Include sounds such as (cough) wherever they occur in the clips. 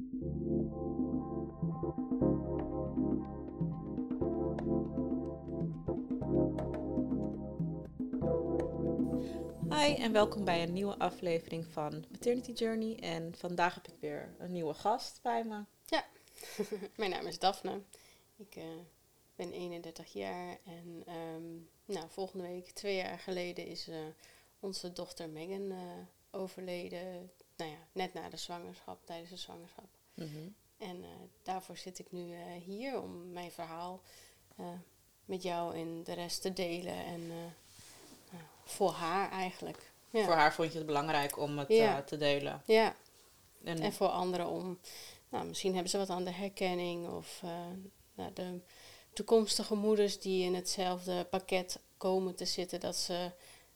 Hi en welkom bij een nieuwe aflevering van Maternity Journey. En vandaag heb ik weer een nieuwe gast bij me. Ja, (laughs) mijn naam is Daphne. Ik uh, ben 31 jaar en um, nou, volgende week, twee jaar geleden, is uh, onze dochter Megan uh, overleden. Nou ja, net na de zwangerschap, tijdens de zwangerschap. Mm -hmm. En daarvoor zit ik nu hier om mijn verhaal met jou en de rest te delen. En voor haar eigenlijk. Ja. Voor haar vond je het belangrijk om het ja. te delen. Ja. En, en, voor anderen om, nou, misschien hebben ze wat aan de herkenning of uh, nou, de toekomstige moeders die in hetzelfde pakket komen te zitten, dat ze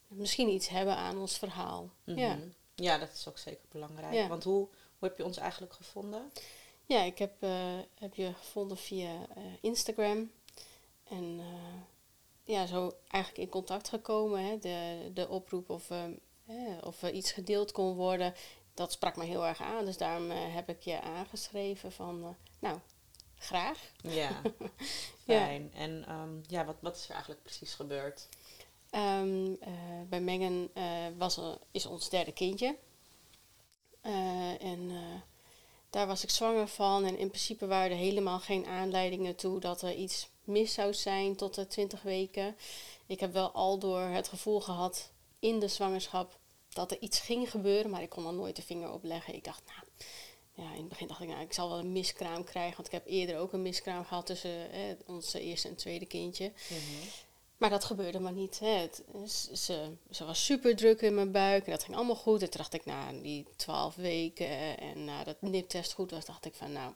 misschien iets hebben aan ons verhaal. Mm -hmm. Ja. Ja, dat is ook zeker belangrijk. Ja. Want hoe, hoe heb je ons eigenlijk gevonden? Ja, ik heb, uh, heb je gevonden via Instagram. En ja, zo eigenlijk in contact gekomen. Hè? De, de oproep of, uh, of er iets gedeeld kon worden, dat sprak me heel erg aan. Dus daarom heb ik je aangeschreven van, nou, graag. Ja, (laughs) fijn. Ja. En um, ja, wat, wat is er eigenlijk precies gebeurd? Um, bij Megan was, is ons derde kindje. en daar was ik zwanger van. En in principe waren er helemaal geen aanleidingen toe dat er iets mis zou zijn tot de 20 weken. Ik heb wel al door het gevoel gehad in de zwangerschap dat er iets ging gebeuren, maar ik kon er nooit de vinger op leggen. Ik dacht, nou, ja, in het begin dacht ik, nou, ik zal wel een miskraam krijgen, want ik heb eerder ook een miskraam gehad tussen eh, onze eerste en tweede kindje. Mhm. Maar dat gebeurde maar niet. Hè. Het, ze, ze, was super druk in mijn buik en dat ging allemaal goed. En toen dacht ik, nou, die twaalf weken en na dat niptest goed was, dacht ik van, nou,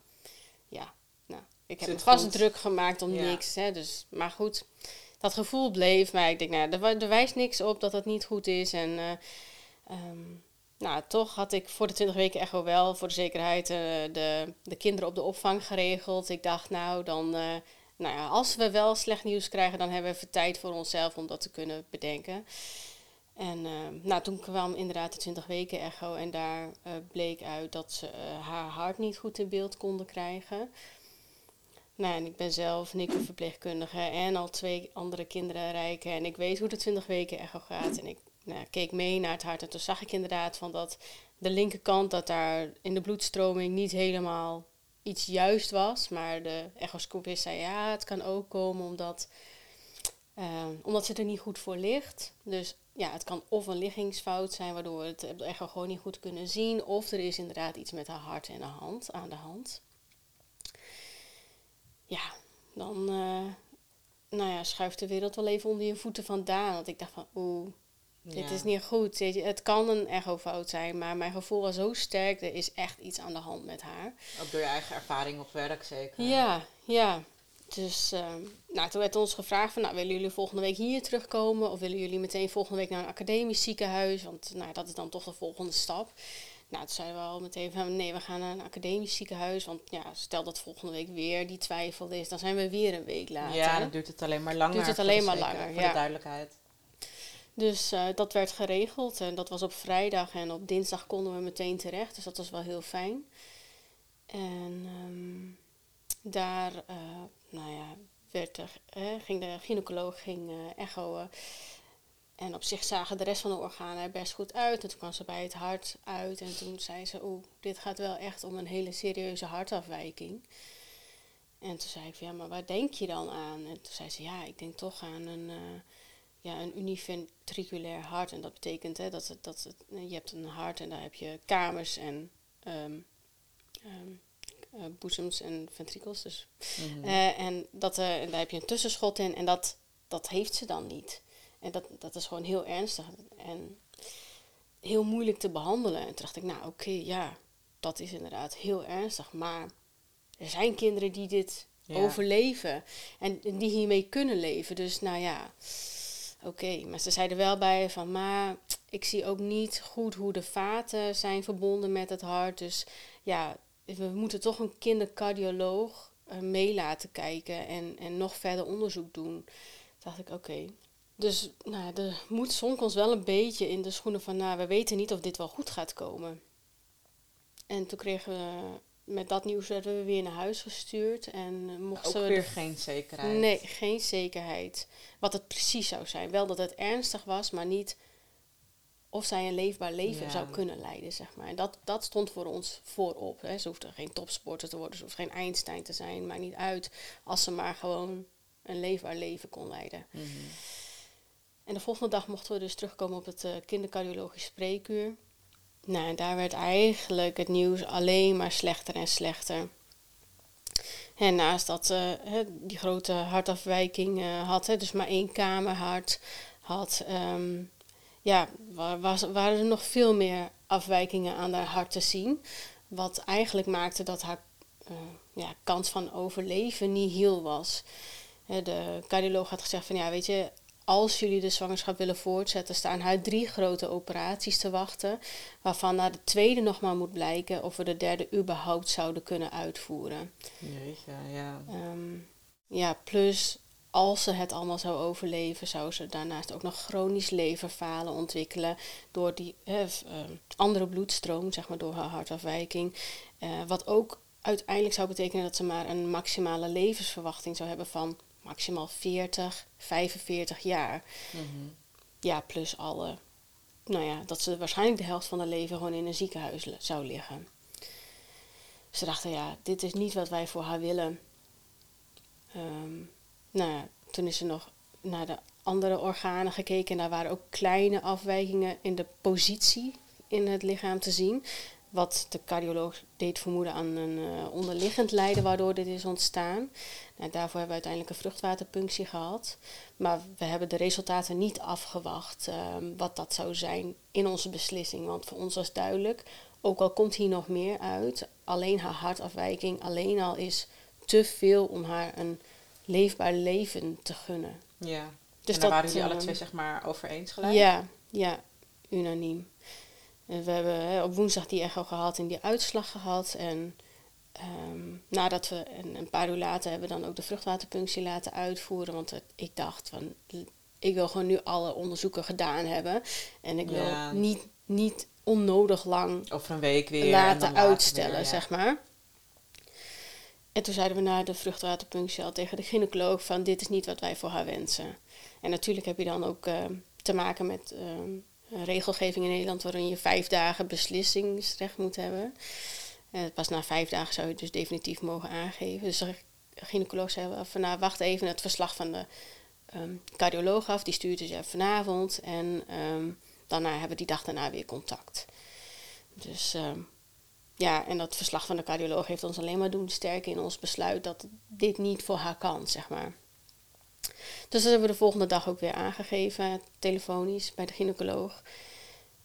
ja, nou, ik heb me vast druk gemaakt om niks. Hè, dus, maar goed, dat gevoel bleef. Maar ik denk, nou, er, er wijst niks op dat het niet goed is. En uh, um, nou, toch had ik voor de 20 weken echo wel voor de zekerheid uh, de, de kinderen op de opvang geregeld. Ik dacht, nou, dan, uh, nou ja, als we wel slecht nieuws krijgen, dan hebben we even tijd voor onszelf om dat te kunnen bedenken. En uh, nou, toen kwam inderdaad de 20 weken echo en daar uh, bleek uit dat ze uh, haar hart niet goed in beeld konden krijgen. Nou, en ik ben zelf NICU-verpleegkundige en al twee andere kinderen rijken. En ik weet hoe de 20 weken echo gaat. En ik nou, keek mee naar het hart en toen zag ik inderdaad van dat de linkerkant, dat daar in de bloedstroming niet helemaal iets juist was. Maar de echoscopist zei ja, het kan ook komen omdat, uh, omdat ze er niet goed voor ligt. Dus ja, het kan of een liggingsfout zijn waardoor we het echo gewoon niet goed kunnen zien. Of er is inderdaad iets met haar hart en de hand, aan de hand ja, dan uh, nou ja, schuift de wereld wel even onder je voeten vandaan. Want ik dacht van, oeh, dit is niet goed. Het kan een echofout zijn, maar mijn gevoel was zo sterk. Er is echt iets aan de hand met haar. Ook door je eigen ervaring op werk zeker? Ja, ja. Dus uh, nou, toen werd ons gevraagd van, nou, willen jullie volgende week hier terugkomen? Of willen jullie meteen volgende week naar een academisch ziekenhuis? Want nou, dat is dan toch de volgende stap. Nou, toen zeiden we al meteen van nee, we gaan naar een academisch ziekenhuis. Want ja, stel dat volgende week weer die twijfel is, dan zijn we weer een week later. Ja, dan duurt het alleen maar langer. Duurt het alleen maar langer, voor ja. de duidelijkheid. Dus uh, dat werd geregeld en dat was op vrijdag en op dinsdag konden we meteen terecht. Dus dat was wel heel fijn. En um, daar, uh, nou ja, werd er, uh, ging de gynaecoloog ging, echoen. En op zich zagen de rest van de organen er best goed uit. En toen kwam ze bij het hart uit. En toen zei ze, oeh, dit gaat wel echt om een hele serieuze hartafwijking. En toen zei ik, ja, maar waar denk je dan aan? En toen zei ze, ja, ik denk toch aan een, uh, ja, een univentriculair hart. En dat betekent hè, dat, het, dat het, je hebt een hart en daar heb je kamers en um, um, uh, boezems en ventrikels. Dus. Mm -hmm. uh, en, dat, en daar heb je een tussenschot in en dat, dat heeft ze dan niet. En dat, dat is gewoon heel ernstig en heel moeilijk te behandelen. En toen dacht ik, nou oké, okay, ja, dat is inderdaad heel ernstig. Maar er zijn kinderen die dit ja. overleven en die hiermee kunnen leven. Dus nou ja. Okay. Maar ze zeiden wel bij van, maar ik zie ook niet goed hoe de vaten zijn verbonden met het hart. Dus ja, we moeten toch een kindercardioloog uh, mee laten kijken en, en nog verder onderzoek doen. Dacht ik, oké. Dus nou, de moed zonk ons wel een beetje in de schoenen van, nou, we weten niet of dit wel goed gaat komen. En toen kregen we met dat nieuws werden we weer naar huis gestuurd. En uh, mochten Ook we weer geen zekerheid. Nee, geen zekerheid. Wat het precies zou zijn. Wel dat het ernstig was, maar niet of zij een leefbaar leven Ja. zou kunnen leiden, zeg maar. En dat, dat stond voor ons voorop. Hè. Ze hoefde geen topsporter te worden, ze hoefde geen Einstein te zijn. Maakt niet uit als ze maar gewoon een leefbaar leven kon leiden. Mhm. En de volgende dag mochten we dus terugkomen op het eh, kindercardiologisch spreekuur. Nou, daar werd eigenlijk het nieuws alleen maar slechter en slechter. En naast dat eh, hè, die grote hartafwijking eh, had, hè, dus maar één kamerhart had, ehm, ja, wa- was, waren er nog veel meer afwijkingen aan haar hart te zien. Wat eigenlijk maakte dat haar eh, ja, kans van overleven niet heel was. De cardioloog had gezegd van ja, weet je, als jullie de zwangerschap willen voortzetten, staan haar drie grote operaties te wachten. Waarvan na de tweede nog maar moet blijken of we de derde überhaupt zouden kunnen uitvoeren. Jeetje, ja. Ehm, ja, plus als ze het allemaal zou overleven, zou ze daarnaast ook nog chronisch leverfalen ontwikkelen door die eh, v- eh, andere bloedstroom, zeg maar door haar hartafwijking. Eh, wat ook uiteindelijk zou betekenen dat ze maar een maximale levensverwachting zou hebben van maximaal 40, 45 jaar. Mhm. Ja, plus alle. Nou ja, dat ze waarschijnlijk de helft van haar leven gewoon in een ziekenhuis zou liggen. Ze dachten, ja, dit is niet wat wij voor haar willen. Ehm, nou ja, toen is ze nog naar de andere organen gekeken. En daar waren ook kleine afwijkingen in de positie in het lichaam te zien. Wat de cardioloog deed vermoeden aan een eh, onderliggend lijden waardoor dit is ontstaan. Nou, daarvoor hebben we uiteindelijk een vruchtwaterpunctie gehad. Maar we hebben de resultaten niet afgewacht ehm, wat dat zou zijn in onze beslissing. Want voor ons was duidelijk, ook al komt hier nog meer uit, alleen haar hartafwijking alleen al is te veel om haar een leefbaar leven te gunnen. Ja. Dus en daar dat, waren jullie alle ehm, twee zeg maar over eens gelijk? Ja, ja, unaniem. En we hebben hè, op woensdag die echo gehad en die uitslag gehad. En ehm, nadat we een, een paar uur later hebben we dan ook de vruchtwaterpunctie laten uitvoeren. Want het- ik dacht van, ik wil gewoon nu alle onderzoeken gedaan hebben. En ik wil Ja. niet, niet onnodig lang Over een week weer. en laten uitstellen, weer, ja. zeg maar. En toen zeiden we na de vruchtwaterpunctie al tegen de gynaecoloog van dit is niet wat wij voor haar wensen. En natuurlijk heb je dan ook eh, te maken met een regelgeving in Nederland waarin je vijf dagen beslissingsrecht moet hebben. En pas na vijf dagen zou je het dus definitief mogen aangeven. Dus de gynaecoloog zei van nou wacht even het verslag van de ehm, cardioloog af. Die stuurt dus vanavond en ehm, daarna hebben we die dag daarna weer contact. Dus ehm, ja, en dat verslag van de cardioloog heeft ons alleen maar doen sterken in ons besluit dat dit niet voor haar kan, zeg maar. Dus dat hebben we de volgende dag ook weer aangegeven, telefonisch, bij de gynaecoloog.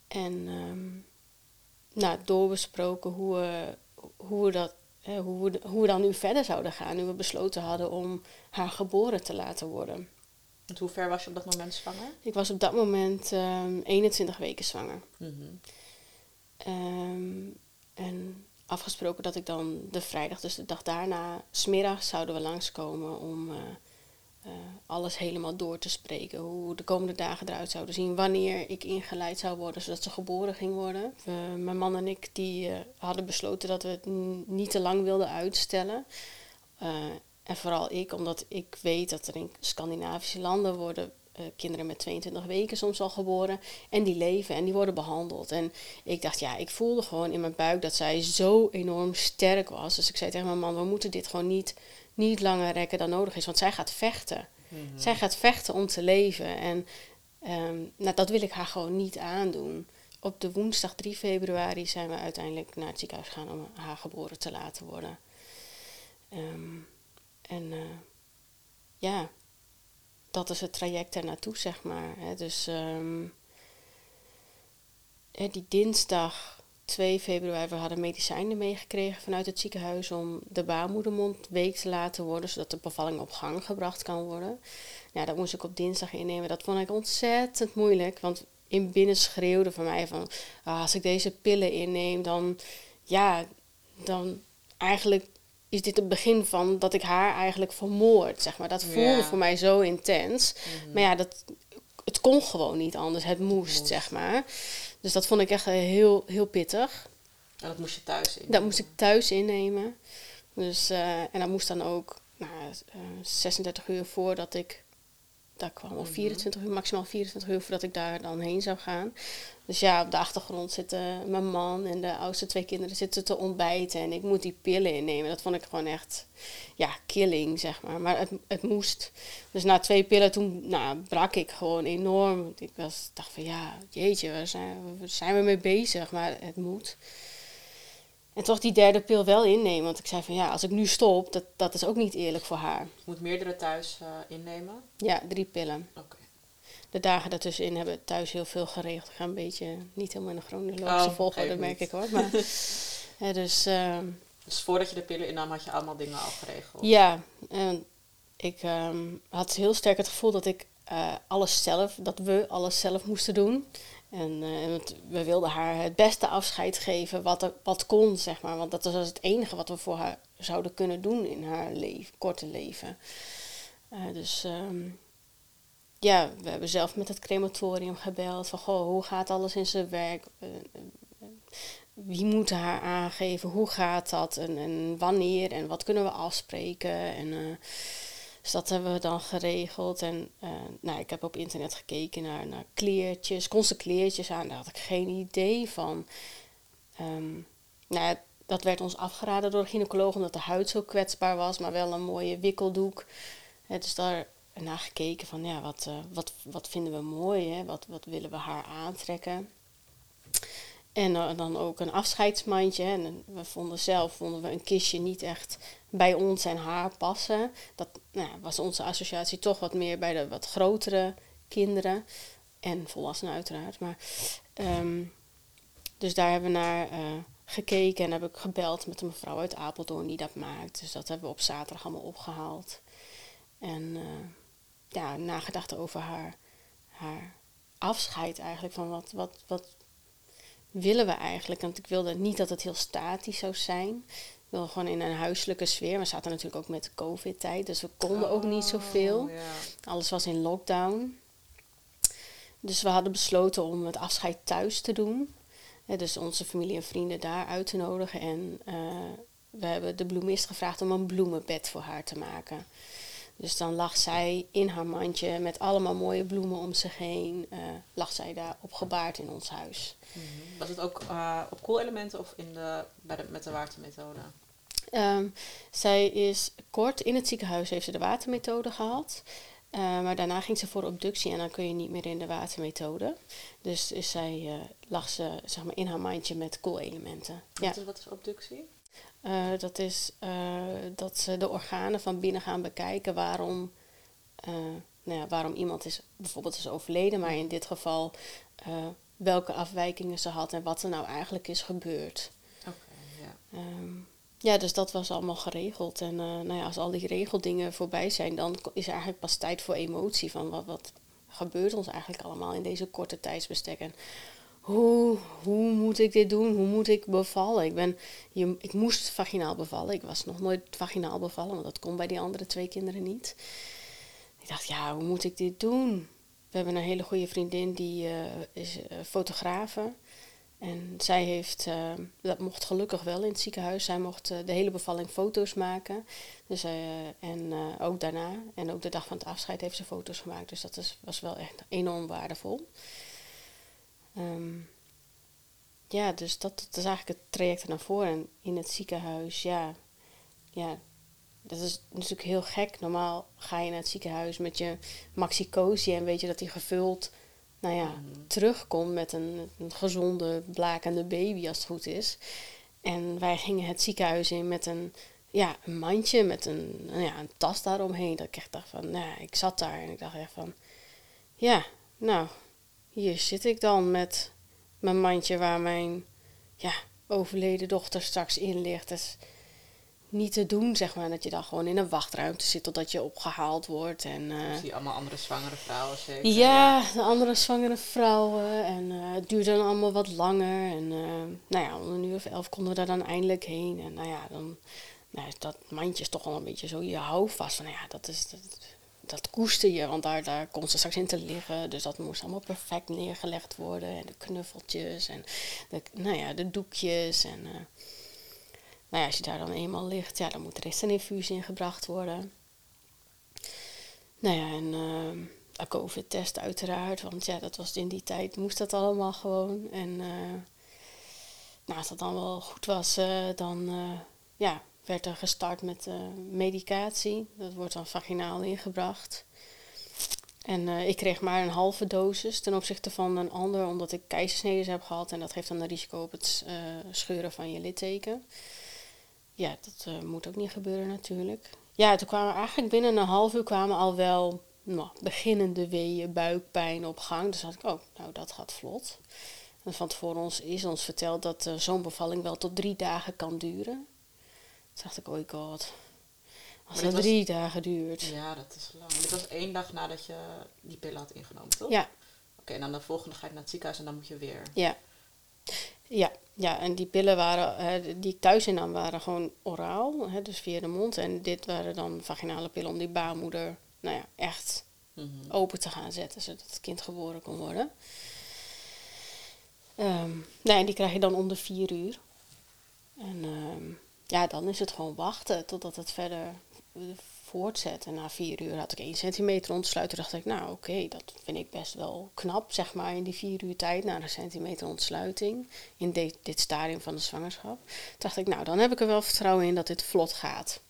En nou, doorbesproken hoe we, hoe, we dat, hoe, we, hoe we dan nu verder zouden gaan. Nu we besloten hadden om haar geboren te laten worden. Want hoe ver was je op dat moment zwanger? Ik was op dat moment ehm 21 weken zwanger. Mhm. Ehm, en afgesproken dat ik dan de vrijdag, dus de dag daarna, smiddags zouden we langskomen om eh, alles helemaal door te spreken. Hoe de komende dagen eruit zouden zien, wanneer ik ingeleid zou worden, zodat ze geboren ging worden. We- mijn man en ik die, eh, hadden besloten dat we het niet te lang wilden uitstellen. Eh, en vooral ik, omdat ik weet dat er in Scandinavische landen worden eh, kinderen met 22 weken soms al geboren. En die leven en die worden behandeld. En ik dacht, ja, ik voelde gewoon in mijn buik dat zij zo enorm sterk was. Dus ik zei tegen mijn man, we moeten dit gewoon niet, niet langer rekken dan nodig is. Want zij gaat vechten. Mhm. Zij gaat vechten om te leven. En ehm, nou, dat wil ik haar gewoon niet aandoen. Op de woensdag 3 februari zijn we uiteindelijk naar het ziekenhuis gegaan om haar geboren te laten worden. Ehm, en eh, ja, dat is het traject er naartoe, zeg maar. Hè. Dus hè, die dinsdag 2 februari, we hadden medicijnen meegekregen vanuit het ziekenhuis om de baarmoedermond week te laten worden, zodat de bevalling op gang gebracht kan worden. Ja, dat moest ik op dinsdag innemen. Dat vond ik ontzettend moeilijk, want in binnen schreeuwde van mij van, ah, als ik deze pillen inneem, dan, ja, dan eigenlijk is dit het begin van dat ik haar eigenlijk vermoord, zeg maar. Dat voelde Ja. voor mij zo intens. Mhm. Maar ja, dat, het kon gewoon niet anders. Het moest, moest. zeg maar. Dus dat vond ik echt eh, heel, heel pittig. En dat moest je thuis in? Dat moest ik thuis innemen. Dus, eh, en dat moest dan ook nou, uh, 36 uur voordat ik daar kwam, of 24 uur, maximaal 24 uur voordat ik daar dan heen zou gaan. Dus ja, op de achtergrond zitten mijn man en de oudste twee kinderen zitten te ontbijten. En ik moet die pillen innemen. Dat vond ik gewoon echt, ja, killing, zeg maar. Maar het, het moest. Dus na twee pillen, toen nou, brak ik gewoon enorm. Ik was, dacht van, ja, jeetje, waar zijn, waar zijn we mee bezig? Maar het moet. En toch die derde pil wel innemen. Want ik zei van ja, als ik nu stop, dat, dat is ook niet eerlijk voor haar. Je moet meerdere thuis uh, innemen? Ja, drie pillen. Oké. De dagen daartussenin hebben we thuis heel veel geregeld. Ik ga een beetje niet helemaal in de chronologische oh, volgorde, merk ik hoor. Maar, (laughs) ja, dus, uh, dus voordat je de pillen innam, had je allemaal dingen al geregeld? Ja, en ik um, had heel sterk het gevoel dat ik uh, alles zelf, dat we alles zelf moesten doen. En uh, we wilden haar het beste afscheid geven wat, er, wat kon, zeg maar. Want dat was het enige wat we voor haar zouden kunnen doen in haar leven, korte leven. Uh, dus um, ja, we hebben zelf met het crematorium gebeld. Van, goh, hoe gaat alles in zijn werk? Uh, wie moet haar aangeven? Hoe gaat dat? En, en, wanneer? En wat kunnen we afspreken? En dus dat hebben we dan geregeld. En uh, nou, ik heb op internet gekeken naar, naar kleertjes, kon kleertjes aan. Daar had ik geen idee van. Um, nou, dat werd ons afgeraden door de gynaecoloog omdat de huid zo kwetsbaar was, maar wel een mooie wikkeldoek. Het dus daar naar gekeken van ja, wat, uh, wat, wat vinden we mooi, hè? Wat, wat willen we haar aantrekken. En uh, dan ook een afscheidsmandje. En we vonden zelf vonden we een kistje niet echt bij ons en haar passen. Dat nou, was onze associatie toch wat meer bij de wat grotere kinderen. En volwassenen uiteraard. Maar, um, dus daar hebben we naar uh, gekeken en heb ik gebeld met een mevrouw uit Apeldoorn die dat maakt. Dus dat hebben we op zaterdag allemaal opgehaald. En uh, ja, nagedacht over haar, haar afscheid eigenlijk. Van wat, wat, wat willen we eigenlijk? Want ik wilde niet dat het heel statisch zou zijn wil gewoon in een huiselijke sfeer. We zaten natuurlijk ook met de COVID-tijd, dus we konden ook niet zoveel. Oh, Alles was in lockdown. Dus we hadden besloten om het afscheid thuis te doen. dus onze familie en vrienden daar uit te nodigen. En uh, we hebben de bloemist gevraagd om een bloemenbed voor haar te maken. Dus dan lag zij in haar mandje met allemaal mooie bloemen om zich heen. Uh, lag zij daar opgebaard in ons huis. -hmm. Was het ook uh, op koelelementen of in de, bij de, met de watermethode? Um, zij is kort in het ziekenhuis, heeft ze de watermethode gehad. Uh, maar daarna ging ze voor obductie en dan kun je niet meer in de watermethode. Dus is zij, uh, lag ze zeg maar, in haar mandje met koelelementen. Wat, ja. is, wat is obductie? Uh, dat is dat ze de organen van binnen gaan bekijken waarom, nou ja, waarom iemand is, bijvoorbeeld is overleden, maar in dit geval welke afwijkingen ze had en wat er nou eigenlijk is gebeurd. Oké, okay, ja. Um, ja, dus dat was allemaal geregeld. En uh, nou ja, als al die regeldingen voorbij zijn, dan is er eigenlijk pas tijd voor emotie. Van wat, wat gebeurt ons eigenlijk allemaal in deze korte tijdsbestek? En hoe, hoe moet ik dit doen? Hoe moet ik bevallen? Ik, ben, je, ik moest vaginaal bevallen. Ik was nog nooit vaginaal bevallen, want dat kon bij die andere twee kinderen niet. Ik dacht, ja, hoe moet ik dit doen? We hebben een hele goede vriendin die uh, is uh, fotografe. En zij heeft, uh, dat mocht gelukkig wel in het ziekenhuis. Zij mocht uh, de hele bevalling foto's maken. Dus, uh, en ook daarna. En ook de dag van het afscheid heeft ze foto's gemaakt. Dus dat is, was wel echt enorm waardevol. Um, ja, dus dat, dat, is eigenlijk het traject naar voren. En in het ziekenhuis, ja, ja, dat is natuurlijk heel gek. Normaal ga je naar het ziekenhuis met je maxicosi en weet je dat die gevuld nou ja, terugkomt met een, een, gezonde, blakende baby als het goed is. En wij gingen het ziekenhuis in met een, ja, een mandje, met een, nou ja, een tas daaromheen. Dat ik echt dacht van, nou, ik zat daar en ik dacht echt van, ja, nou, hier zit ik dan met mijn mandje waar mijn ja, overleden dochter straks in ligt. Dus niet te doen, zeg maar. Dat je dan gewoon in een wachtruimte zit totdat je opgehaald wordt. En, uh, zie allemaal andere zwangere vrouwen zeker? Ja, de andere zwangere vrouwen. En uh, het duurde dan allemaal wat langer. En uh, nou ja, om een uur of elf konden we daar dan eindelijk heen. En nou ja, dan... Nou, dat mandje is toch wel een beetje zo je houvast van, nou ja, dat is, dat dat koester je, want daar, daar kon ze straks in te liggen. Dus dat moest allemaal perfect neergelegd worden. En de knuffeltjes en de, nou ja, de doekjes. En, nou ja, als je daar dan eenmaal ligt, ja, dan moet er eerst een infusie in gebracht worden. Nou ja, en uh, een COVID-test uiteraard. Want ja, dat was in die tijd, moest dat allemaal gewoon. En uh, nou, als dat dan wel goed was, uh, dan ja, werd er gestart met medicatie. Dat wordt dan vaginaal ingebracht. En ik kreeg maar een halve dosis ten opzichte van een ander, omdat ik keizersneden heb gehad. En dat geeft dan een risico op het scheuren van je litteken. Ja, dat moet ook niet gebeuren natuurlijk. Ja, toen kwamen eigenlijk binnen een half uur kwamen al wel nou, beginnende weeën, buikpijn op gang. Dus had ik, oh, nou dat gaat vlot. En van tevoren ons, is ons verteld dat zo'n bevalling wel tot drie dagen kan duren. Toen dacht ik, oh god. Als dat drie dagen duurt. Ja, dat is lang. Dit was één dag nadat je die pillen had ingenomen, toch? Ja. Oké, en dan de volgende ga je naar het ziekenhuis en dan moet je weer. Ja. Ja, ja, en die pillen waren, uh, die ik thuis innam waren gewoon oraal, hè, dus via de mond. En dit waren dan vaginale pillen om die baarmoeder, nou ja, echt mm open te gaan zetten, zodat het kind geboren kon worden. Um, en die krijg je dan om de vier uur. En um, ja, dan is het gewoon wachten totdat het verder eh, voortzet. En na vier uur had ik één centimeter ontsluiten. dacht ik, nou oké, dat vind ik best wel knap, zeg maar, in die vier uur tijd na een centimeter ontsluiting. In dit stadium van de zwangerschap. Dacht ik, nou, dan heb ik er wel vertrouwen in dat dit vlot gaat.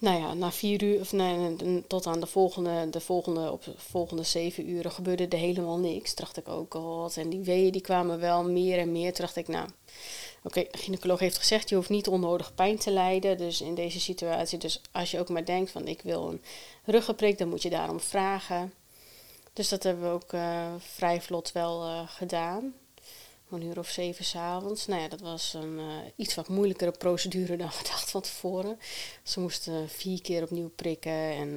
Nou ja, na vier uur, of nee, tot aan de volgende, de volgende, op de volgende zeven uren gebeurde er helemaal niks. Dacht ik ook, oh. En die weeën die kwamen wel meer en meer. Dacht ik, nou, Oké, de gynaecoloog heeft gezegd, je hoeft niet onnodig pijn te lijden. Dus in deze situatie, dus als je ook maar denkt van ik wil een ruggenprik, dan moet je daarom vragen. Dus dat hebben we ook uh, vrij vlot wel uh, gedaan. Een uur of zeven s'avonds. Nou ja, dat was een uh, iets wat moeilijkere procedure dan (laughs) we dachten van tevoren. Ze moesten vier keer opnieuw prikken. En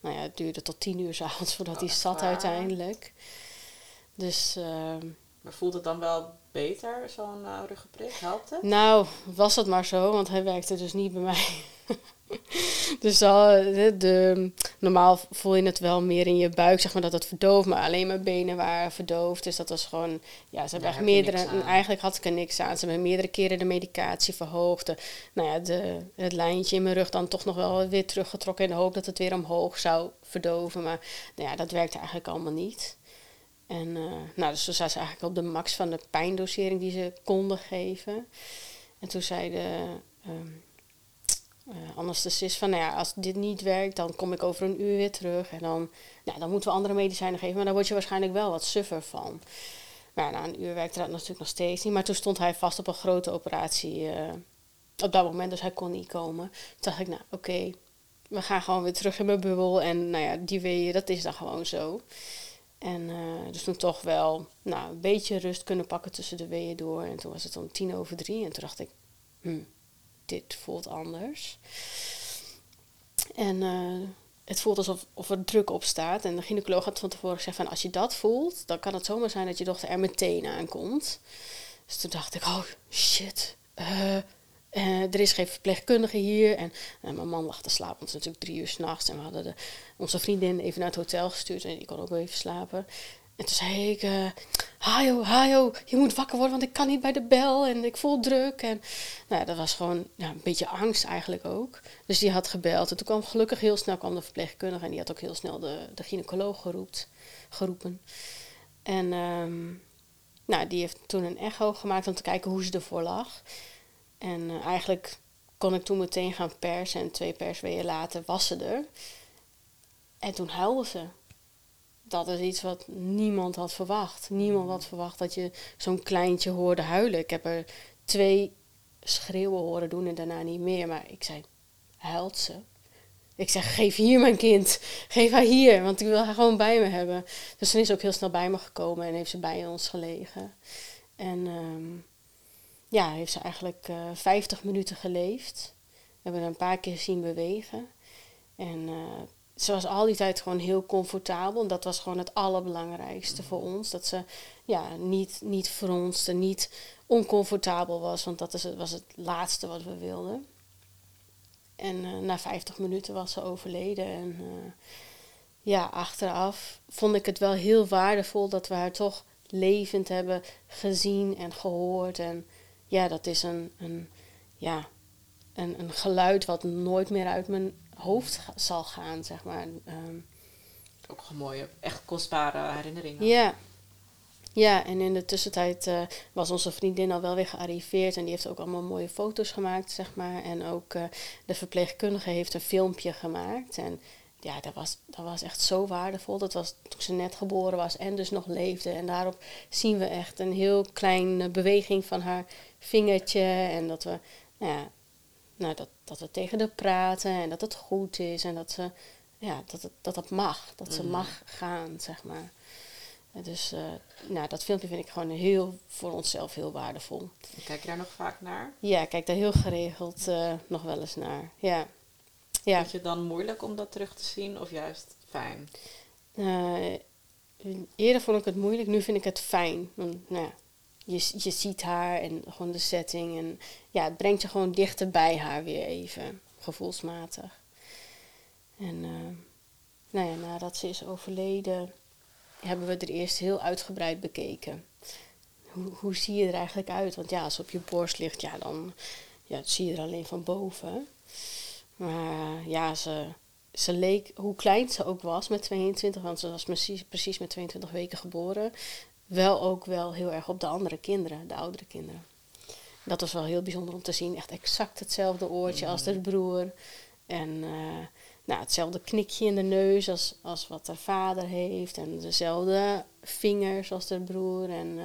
nou ja, het duurde tot tien uur s'avonds voordat hij oh, zat uiteindelijk. Dus... maar voelt het dan wel beter, zo'n uh, ruggenprik? Helpt het? Nou, was dat maar zo, want hij werkte dus niet bij mij. (laughs) dus al, de, de, normaal voel je het wel meer in je buik, zeg maar, dat het verdooft. Maar alleen mijn benen waren verdoofd. Dus dat was gewoon, ja, ze hebben echt meerdere, eigenlijk had ik er niks aan. Ze hebben meerdere keren de medicatie verhoogd. De, nou ja, de, het lijntje in mijn rug dan toch nog wel weer teruggetrokken in de hoop dat het weer omhoog zou verdoven. Maar nou ja, dat werkte eigenlijk allemaal niet. En uh, nou, dus toen zaten ze eigenlijk op de max van de pijndosering die ze konden geven. En toen zei de um, anesthesist van, nou ja, als dit niet werkt, dan kom ik over een uur weer terug. En dan, nou, dan moeten we andere medicijnen geven, maar daar word je waarschijnlijk wel wat suffer van. Maar na een uur werkte dat natuurlijk nog steeds niet. Maar toen stond hij vast op een grote operatie uh, op dat moment, dus hij kon niet komen. Toen dacht ik, nou oké, we gaan gewoon weer terug in mijn bubbel. En nou ja, die weeën, dat is dan gewoon zo. En uh, dus toen toch wel nou, een beetje rust kunnen pakken tussen de weeën door. En toen was het om tien over drie. En toen dacht ik, hm, dit voelt anders. En uh, het voelt alsof of er druk op staat. En de gynaecoloog had van tevoren gezegd van... als je dat voelt, dan kan het zomaar zijn dat je dochter er meteen aankomt. Dus toen dacht ik, oh shit, uh, uh, er is geen verpleegkundige hier. En uh, mijn man lag te slapen, want het is natuurlijk drie uur s'nachts. En we hadden de, onze vriendin even naar het hotel gestuurd en die kon ook wel even slapen. En toen zei ik, uh, Hajo, je moet wakker worden, want ik kan niet bij de bel en ik voel druk. En nou, dat was gewoon ja, een beetje angst eigenlijk ook. Dus die had gebeld. En toen kwam gelukkig heel snel kwam de verpleegkundige en die had ook heel snel de, de gynaecoloog geroept, geroepen. En um, nou, die heeft toen een echo gemaakt om te kijken hoe ze ervoor lag. En uh, eigenlijk kon ik toen meteen gaan persen en twee persweeën later was ze er. En toen huilde ze. Dat is iets wat niemand had verwacht. Niemand had verwacht dat je zo'n kleintje hoorde huilen. Ik heb er twee schreeuwen horen doen en daarna niet meer. Maar ik zei, huilt ze? Ik zeg, geef hier mijn kind. Geef haar hier, want ik wil haar gewoon bij me hebben. Dus ze is ook heel snel bij me gekomen en heeft ze bij ons gelegen. En um, ja, heeft ze eigenlijk uh, eh, 50 minuten geleefd. We hebben haar een paar keer zien bewegen. En uh, ze was al die tijd gewoon heel comfortabel. En dat was gewoon het allerbelangrijkste voor ons. Dat ze ja, niet, niet fronste, niet oncomfortabel was. Want dat is, was het laatste wat we wilden. En eh, na 50 minuten was ze overleden. En eh, ja, achteraf vond ik het wel heel waardevol dat we haar toch levend hebben gezien en gehoord. En ja, dat is een, een, ja, een, een geluid wat nooit meer uit mijn hoofd zal gaan, zeg maar. Um, Ook een mooie, echt kostbare herinneringen. Ja. Ja, en in de tussentijd uh, was onze vriendin al wel weer gearriveerd. En die heeft ook allemaal mooie foto's gemaakt, zeg maar. En ook uh, de verpleegkundige heeft een filmpje gemaakt. En ja, dat was, dat was echt zo waardevol. Dat was toen ze net geboren was en dus nog leefde. En daarop zien we echt een heel kleine beweging van haar vingertje. En dat we, nou ja, nou, dat, dat we tegen haar praten en dat het goed is. En dat ze, ja, dat het, dat het mag. Dat ze mhm. mag gaan, zeg maar. Dus uh, nou, dat filmpje vind ik gewoon heel, voor onszelf heel waardevol. Kijk je daar nog vaak naar? Ja, ik kijk daar heel geregeld uh, nog wel eens naar. Ja. Ja. Vind je het dan moeilijk om dat terug te zien of juist fijn? Uh, eerder vond ik het moeilijk, nu vind ik het fijn. Want, nou ja, je, je ziet haar en gewoon de setting. En ja, het brengt je gewoon dichter bij haar weer even, gevoelsmatig. En uh, nou ja, nadat ze is overleden, hebben we er eerst heel uitgebreid bekeken. Hoe, hoe zie je er eigenlijk uit? Want ja, als ze op je borst ligt, ja, dan ja, zie je er alleen van boven. Maar ja, ze, ze leek, hoe klein ze ook was met 22, want ze was precies, precies met 22 weken geboren, wel ook wel heel erg op de andere kinderen, de oudere kinderen. Dat was wel heel bijzonder om te zien. Echt exact hetzelfde oortje als de broer. En uh, nou, hetzelfde knikje in de neus als, als wat haar vader heeft. En dezelfde vingers als de broer. En uh,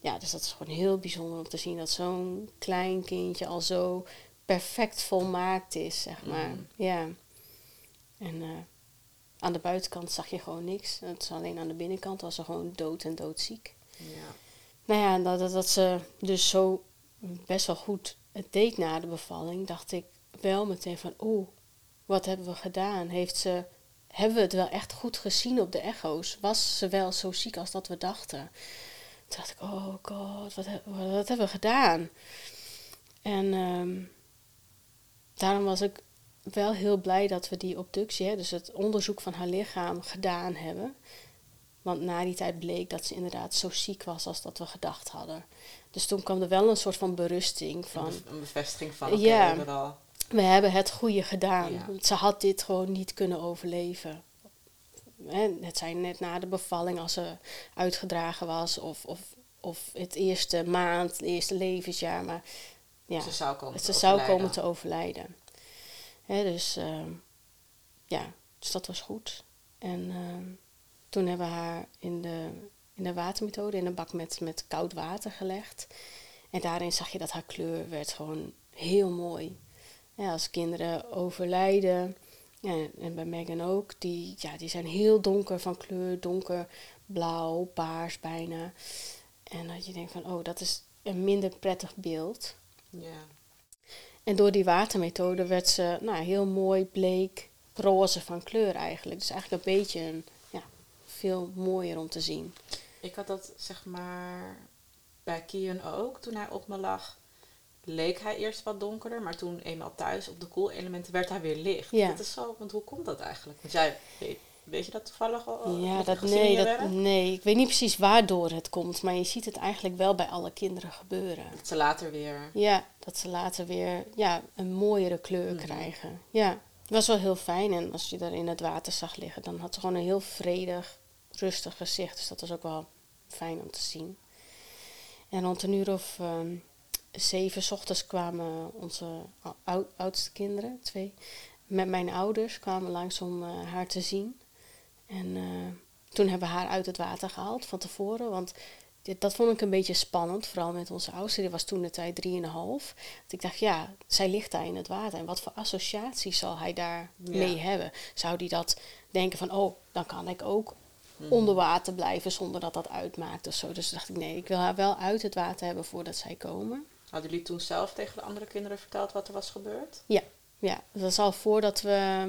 ja, dus dat is gewoon heel bijzonder om te zien dat zo'n klein kindje al zo perfect volmaakt is, zeg maar. Mm. Ja. En uh, aan de buitenkant zag je gewoon niks. Het is alleen aan de binnenkant was ze gewoon dood en doodziek. Ja. Nou ja, dat, dat, dat ze dus zo best wel goed het deed na de bevalling, dacht ik wel meteen van, oeh, wat hebben we gedaan? Heeft ze, hebben we het wel echt goed gezien op de echo's? Was ze wel zo ziek als dat we dachten? Toen dacht ik, oh god, wat, wat hebben we gedaan? En um, daarom was ik wel heel blij dat we die obductie, hè, dus het onderzoek van haar lichaam, gedaan hebben. Want na die tijd bleek dat ze inderdaad zo ziek was als dat we gedacht hadden. Dus toen kwam er wel een soort van berusting van. Een bevestiging van. Okay, ja, we, hebben het goede gedaan. Ja. Ze had dit gewoon niet kunnen overleven. Het zijn net na de bevalling als ze uitgedragen was, of, of, of het eerste maand, het eerste levensjaar. Maar ja, ze zou komen, ze te, zou overlijden. komen te overlijden. dus uh, ja, dus dat was goed. En uh, toen hebben we haar in de, in de watermethode in een bak met, met koud water gelegd. En daarin zag je dat haar kleur werd gewoon heel mooi. Ja, als kinderen overlijden, ja, en bij Megan ook, die, ja, die zijn heel donker van kleur, donkerblauw, paars bijna. En dat je denkt van, oh, dat is een minder prettig beeld. Ja. En door die watermethode werd ze nou, heel mooi bleek roze van kleur eigenlijk. Dus eigenlijk een beetje een, ja, veel mooier om te zien. Ik had dat zeg maar bij Kian ook. Toen hij op me lag, leek hij eerst wat donkerder. Maar toen eenmaal thuis op de koelelementen werd hij weer licht. Ja. Dat is zo, want hoe komt dat eigenlijk? Want jij weet Weet je dat toevallig al? Ja, dat, nee, dat, nee, ik weet niet precies waardoor het komt, maar je ziet het eigenlijk wel bij alle kinderen gebeuren. Dat ze later weer. Ja, dat ze later weer ja, een mooiere kleur mhm. krijgen. Ja, het was wel heel fijn en als je daar in het water zag liggen, dan had ze gewoon een heel vredig, rustig gezicht. Dus dat was ook wel fijn om te zien. En rond een uur of um, zeven ochtends kwamen onze oudste kinderen, twee, met mijn ouders, kwamen langs om uh, haar te zien. En uh, toen hebben we haar uit het water gehaald van tevoren. Want dit, dat vond ik een beetje spannend. Vooral met onze oudste. Die was toen de tijd drieënhalf. Dat ik dacht, ja, zij ligt daar in het water. En wat voor associatie zal hij daar mee hebben? Zou die dat denken van, oh, dan kan ik ook hmm. onder water blijven zonder dat dat uitmaakt of zo. Dus dacht ik, nee, ik wil haar wel uit het water hebben voordat zij komen. Hadden jullie toen zelf tegen de andere kinderen verteld wat er was gebeurd? Ja, ja. dat was al voordat we...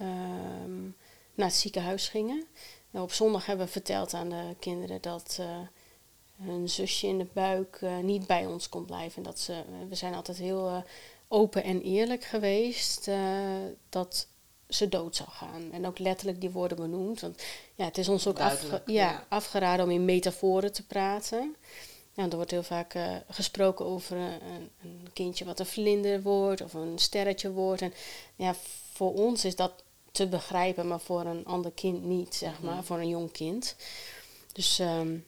Um, naar het ziekenhuis gingen. Nou, op zondag hebben we verteld aan de kinderen dat uh, hun zusje in de buik uh, niet bij ons kon blijven. En dat ze, we zijn altijd heel uh, open en eerlijk geweest dat ze dood zou gaan. En ook letterlijk die woorden benoemd. Want ja, het is ons ook ja, afgeraden om in metaforen te praten. Ja, er wordt heel vaak uh, gesproken over een, een, kindje wat een vlinder wordt of een sterretje wordt. En ja, voor ons is dat te begrijpen, maar voor een ander kind niet, zeg maar, mhm. voor een jong kind. Dus, um,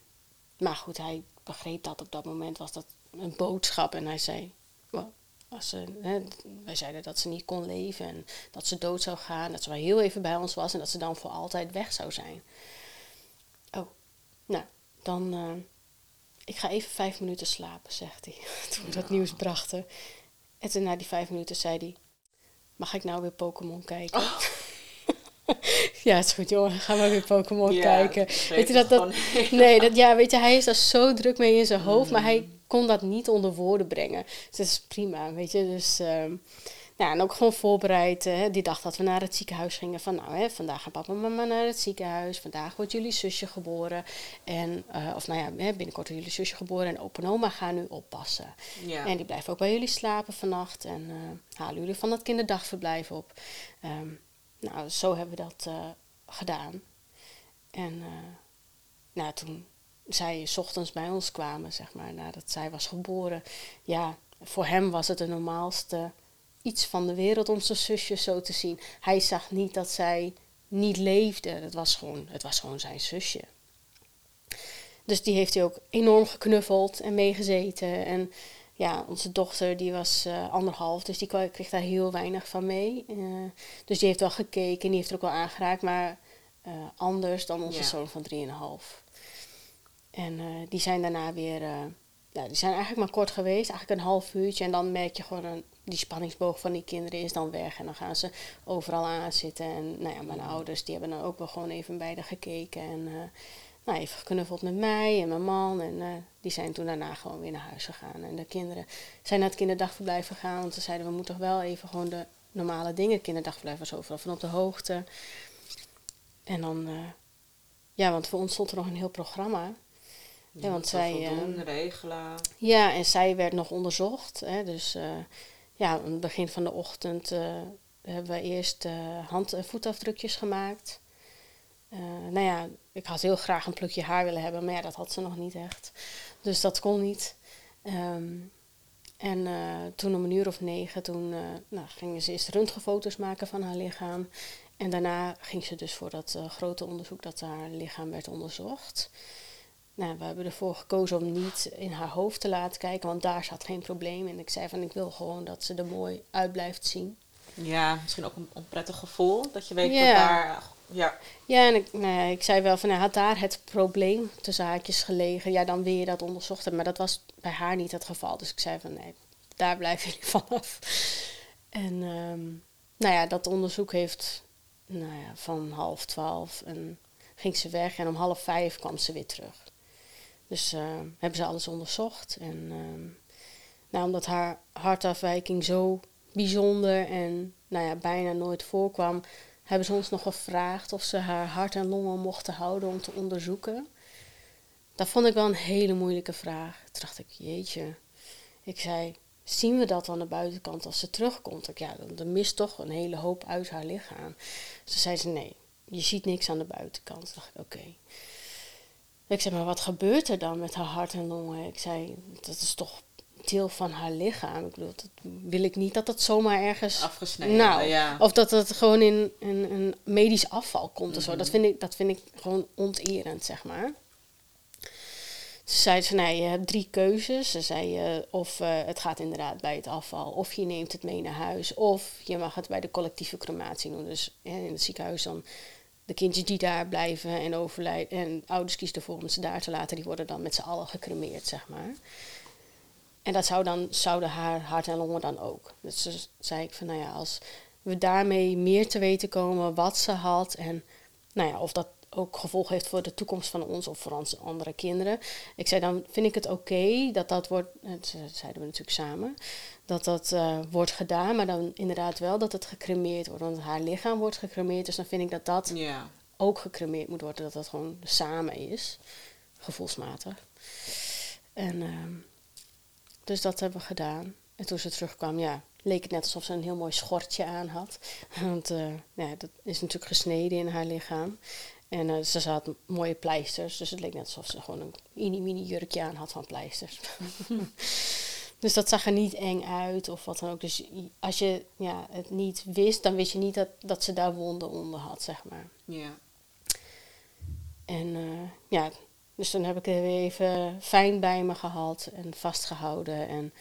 maar goed, hij begreep dat op dat moment was dat een boodschap en hij zei, well, als ze, hè, wij zeiden dat ze niet kon leven en dat ze dood zou gaan, dat ze wel heel even bij ons was en dat ze dan voor altijd weg zou zijn. Oh, nou, dan, uh, ik ga even vijf minuten slapen, zegt hij, (laughs) toen we dat nieuws brachten. En toen na die vijf minuten zei hij, mag ik nou weer Pokémon kijken? Oh. (laughs) ja, het is goed, jongen. Ga maar weer Pokémon kijken. Weet je dat dat. (laughs) (laughs) Nee, dat, ja, weet je, hij is daar zo druk mee in zijn hoofd, maar hij mm. kon dat niet onder woorden brengen. Dus dat is prima, weet je. Dus. Um, nou, en ook gewoon voorbereid. Hè, die dag dat we naar het ziekenhuis gingen. Van nou, hè, vandaag gaan papa en mama naar het ziekenhuis. Vandaag wordt jullie zusje geboren. En, uh, of nou ja, binnenkort wordt jullie zusje geboren. En opa en oma gaan nu oppassen. Ja. En die blijven ook bij jullie slapen vannacht. En uh, halen jullie van dat kinderdagverblijf op. Um, nou, zo hebben we dat uh, gedaan. En uh, nou, toen zij s ochtends bij ons kwamen, zeg maar, nadat zij was geboren, ja, voor hem was het de normaalste iets van de wereld om zijn zusje zo te zien. Hij zag niet dat zij niet leefde. Het was gewoon, het was gewoon zijn zusje. Dus die heeft hij ook enorm geknuffeld en meegezeten. En ja, onze dochter die was uh, anderhalf, dus die kreeg daar heel weinig van mee. Uh, dus die heeft wel gekeken en die heeft er ook wel aangeraakt, maar uh, anders dan onze ja. zoon van 3,5. En die zijn daarna weer, ja, die zijn eigenlijk maar kort geweest, eigenlijk een half uurtje. En dan merk je gewoon, een, die spanningsboog van die kinderen is dan weg. En dan gaan ze overal aan zitten. En nou ja, mijn ouders die hebben dan ook wel gewoon even bij de gekeken. En nou, even geknuffeld met mij en mijn man. En uh, die zijn toen daarna gewoon weer naar huis gegaan. En de kinderen zijn naar het kinderdagverblijf gegaan. Want ze zeiden, we moeten toch wel even gewoon de normale dingen. kinderdagverblijf was overal van op de hoogte. En dan, uh, ja, want voor ons stond er nog een heel programma. Ja, want zij... Doen, regelen. Ja, en zij werd nog onderzocht. Hè, dus uh, ja, aan het begin van de ochtend hebben we eerst hand- en voetafdrukjes gemaakt. nou ja, ik had heel graag een plukje haar willen hebben, maar ja, dat had ze nog niet echt. Dus dat kon niet. Um, en uh, toen om een uur of negen, toen uh, nou, gingen ze eerst röntgenfoto's maken van haar lichaam. En daarna ging ze dus voor dat uh, grote onderzoek dat haar lichaam werd onderzocht. Nou, we hebben ervoor gekozen om niet in haar hoofd te laten kijken, want daar zat geen probleem. En ik zei van, ik wil gewoon dat ze er mooi uit blijft zien. Ja, misschien ook een onprettig gevoel, dat je weet dat daar ja. Ja, en ik, nou ik zei wel van, hij had daar het probleem tussen haakjes gelegen. Ja, dan wil je dat onderzocht hebben. Maar dat was bij haar niet het geval. Dus ik zei van, nee, daar blijf je (laughs) vanaf. En um, nou ja, dat onderzoek heeft, nou ja, van half twaalf en ging ze weg. En om half vijf kwam ze weer terug. Dus uh, hebben ze alles onderzocht. En um, nou, omdat haar hartafwijking zo bijzonder en nou ja, bijna nooit voorkwam, hebben ze ons nog gevraagd of ze haar hart en longen mochten houden om te onderzoeken. Dat vond ik wel een hele moeilijke vraag. Toen dacht ik, jeetje. Ik zei, zien we dat aan de buitenkant als ze terugkomt? Ik, ja, dan, mist toch een hele hoop uit haar lichaam. Ze zei ze, nee, je ziet niks aan de buitenkant. Toen dacht ik, oké. Ik zei, maar wat gebeurt er dan met haar hart en longen? Ik zei, dat is toch deel van haar lichaam. Ik bedoel, dat wil ik niet dat dat zomaar ergens... Afgesneden, nou, ja. Of dat het gewoon in een, een medisch afval komt mm of zo. Dat mhm. vind, ik, dat vind ik gewoon onterend, zeg maar. Ze zei ze, nee, je hebt drie keuzes. Ze zei, uh, of uh, het gaat inderdaad bij het afval, of je neemt het mee naar huis, of je mag het bij de collectieve crematie doen. Dus in het ziekenhuis dan de kindjes die daar blijven en overlijden, en ouders kiezen ervoor om ze daar te laten, die worden dan met z'n allen gecremeerd, zeg maar. En dat zou dan, zouden haar hart en longen dan ook. Dus zei ik van, nou ja, als we daarmee meer te weten komen wat ze had en nou ja, of dat ook gevolg heeft voor de toekomst van ons of voor onze andere kinderen. Ik zei dan vind ik het oké dat dat wordt, dat zeiden we natuurlijk samen, dat dat uh, wordt gedaan, maar dan inderdaad wel dat het gecremeerd wordt. Want haar lichaam wordt gecremeerd, dus dan vind ik dat dat ja. ook gecremeerd moet worden, dat dat gewoon samen is, gevoelsmatig. En uh, dus dat hebben we gedaan. En toen ze terugkwam, ja, leek het net alsof ze een heel mooi schortje aan had. (laughs) Want uh, ja, dat is natuurlijk gesneden in haar lichaam. En uh, ze had mooie pleisters, dus het leek net alsof ze gewoon een mini-mini jurkje aan had van pleisters. (laughs) dus dat zag er niet eng uit of wat dan ook. Dus als je ja, het niet wist, dan wist je niet dat, dat ze daar wonden onder had, zeg maar. Ja. En uh, ja, dus toen heb ik er weer even fijn bij me gehad en vastgehouden. En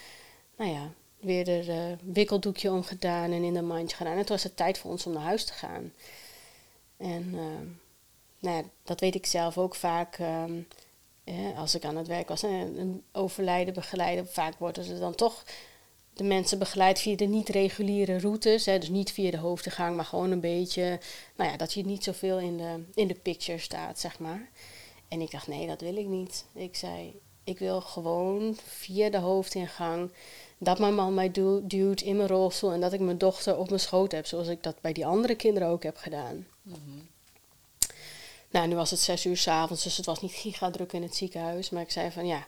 nou ja, weer er uh, wikkeldoekje omgedaan en in de mandje gedaan. En toen was het tijd voor ons om naar huis te gaan. En uh, nou ja, dat weet ik zelf ook vaak. Um, als ik aan het werk was en een overlijden begeleiden, vaak worden ze dan toch de mensen begeleid via de niet-reguliere routes. Hè, dus niet via de hoofdgang, maar gewoon een beetje, nou ja, dat je niet zoveel in de, in de picture staat, zeg maar. En ik dacht, nee, dat wil ik niet. Ik zei, ik wil gewoon via de hoofdingang dat mijn man mij duwt in mijn rolstoel en dat ik mijn dochter op mijn schoot heb, zoals ik dat bij die andere kinderen ook heb gedaan. Mhm. Nou, nu was het zes uur s'avonds, dus het was niet giga druk in het ziekenhuis. Maar ik zei van ja,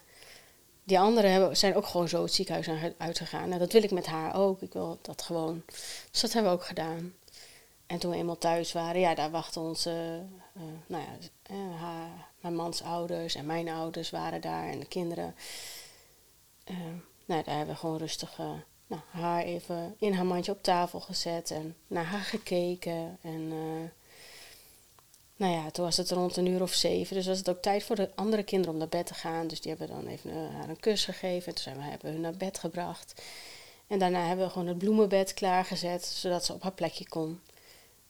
die anderen hebben, zijn ook gewoon zo het ziekenhuis uitgegaan. Nou, dat wil ik met haar ook. Ik wil dat gewoon. Dus dat hebben we ook gedaan. En toen we eenmaal thuis waren, ja, daar wachten onze, uh, nou ja, uh, haar, mijn mans ouders en mijn ouders waren daar en de kinderen. Uh, nou, daar hebben we gewoon rustig nou, haar even in haar mandje op tafel gezet en naar haar gekeken. En nou ja, toen was het rond een uur of zeven. Dus was het ook tijd voor de andere kinderen om naar bed te gaan. Dus die hebben dan even haar een kus gegeven. En toen zijn we, hebben hun naar bed gebracht. En daarna hebben we gewoon het bloemenbed klaargezet, zodat ze op haar plekje kon.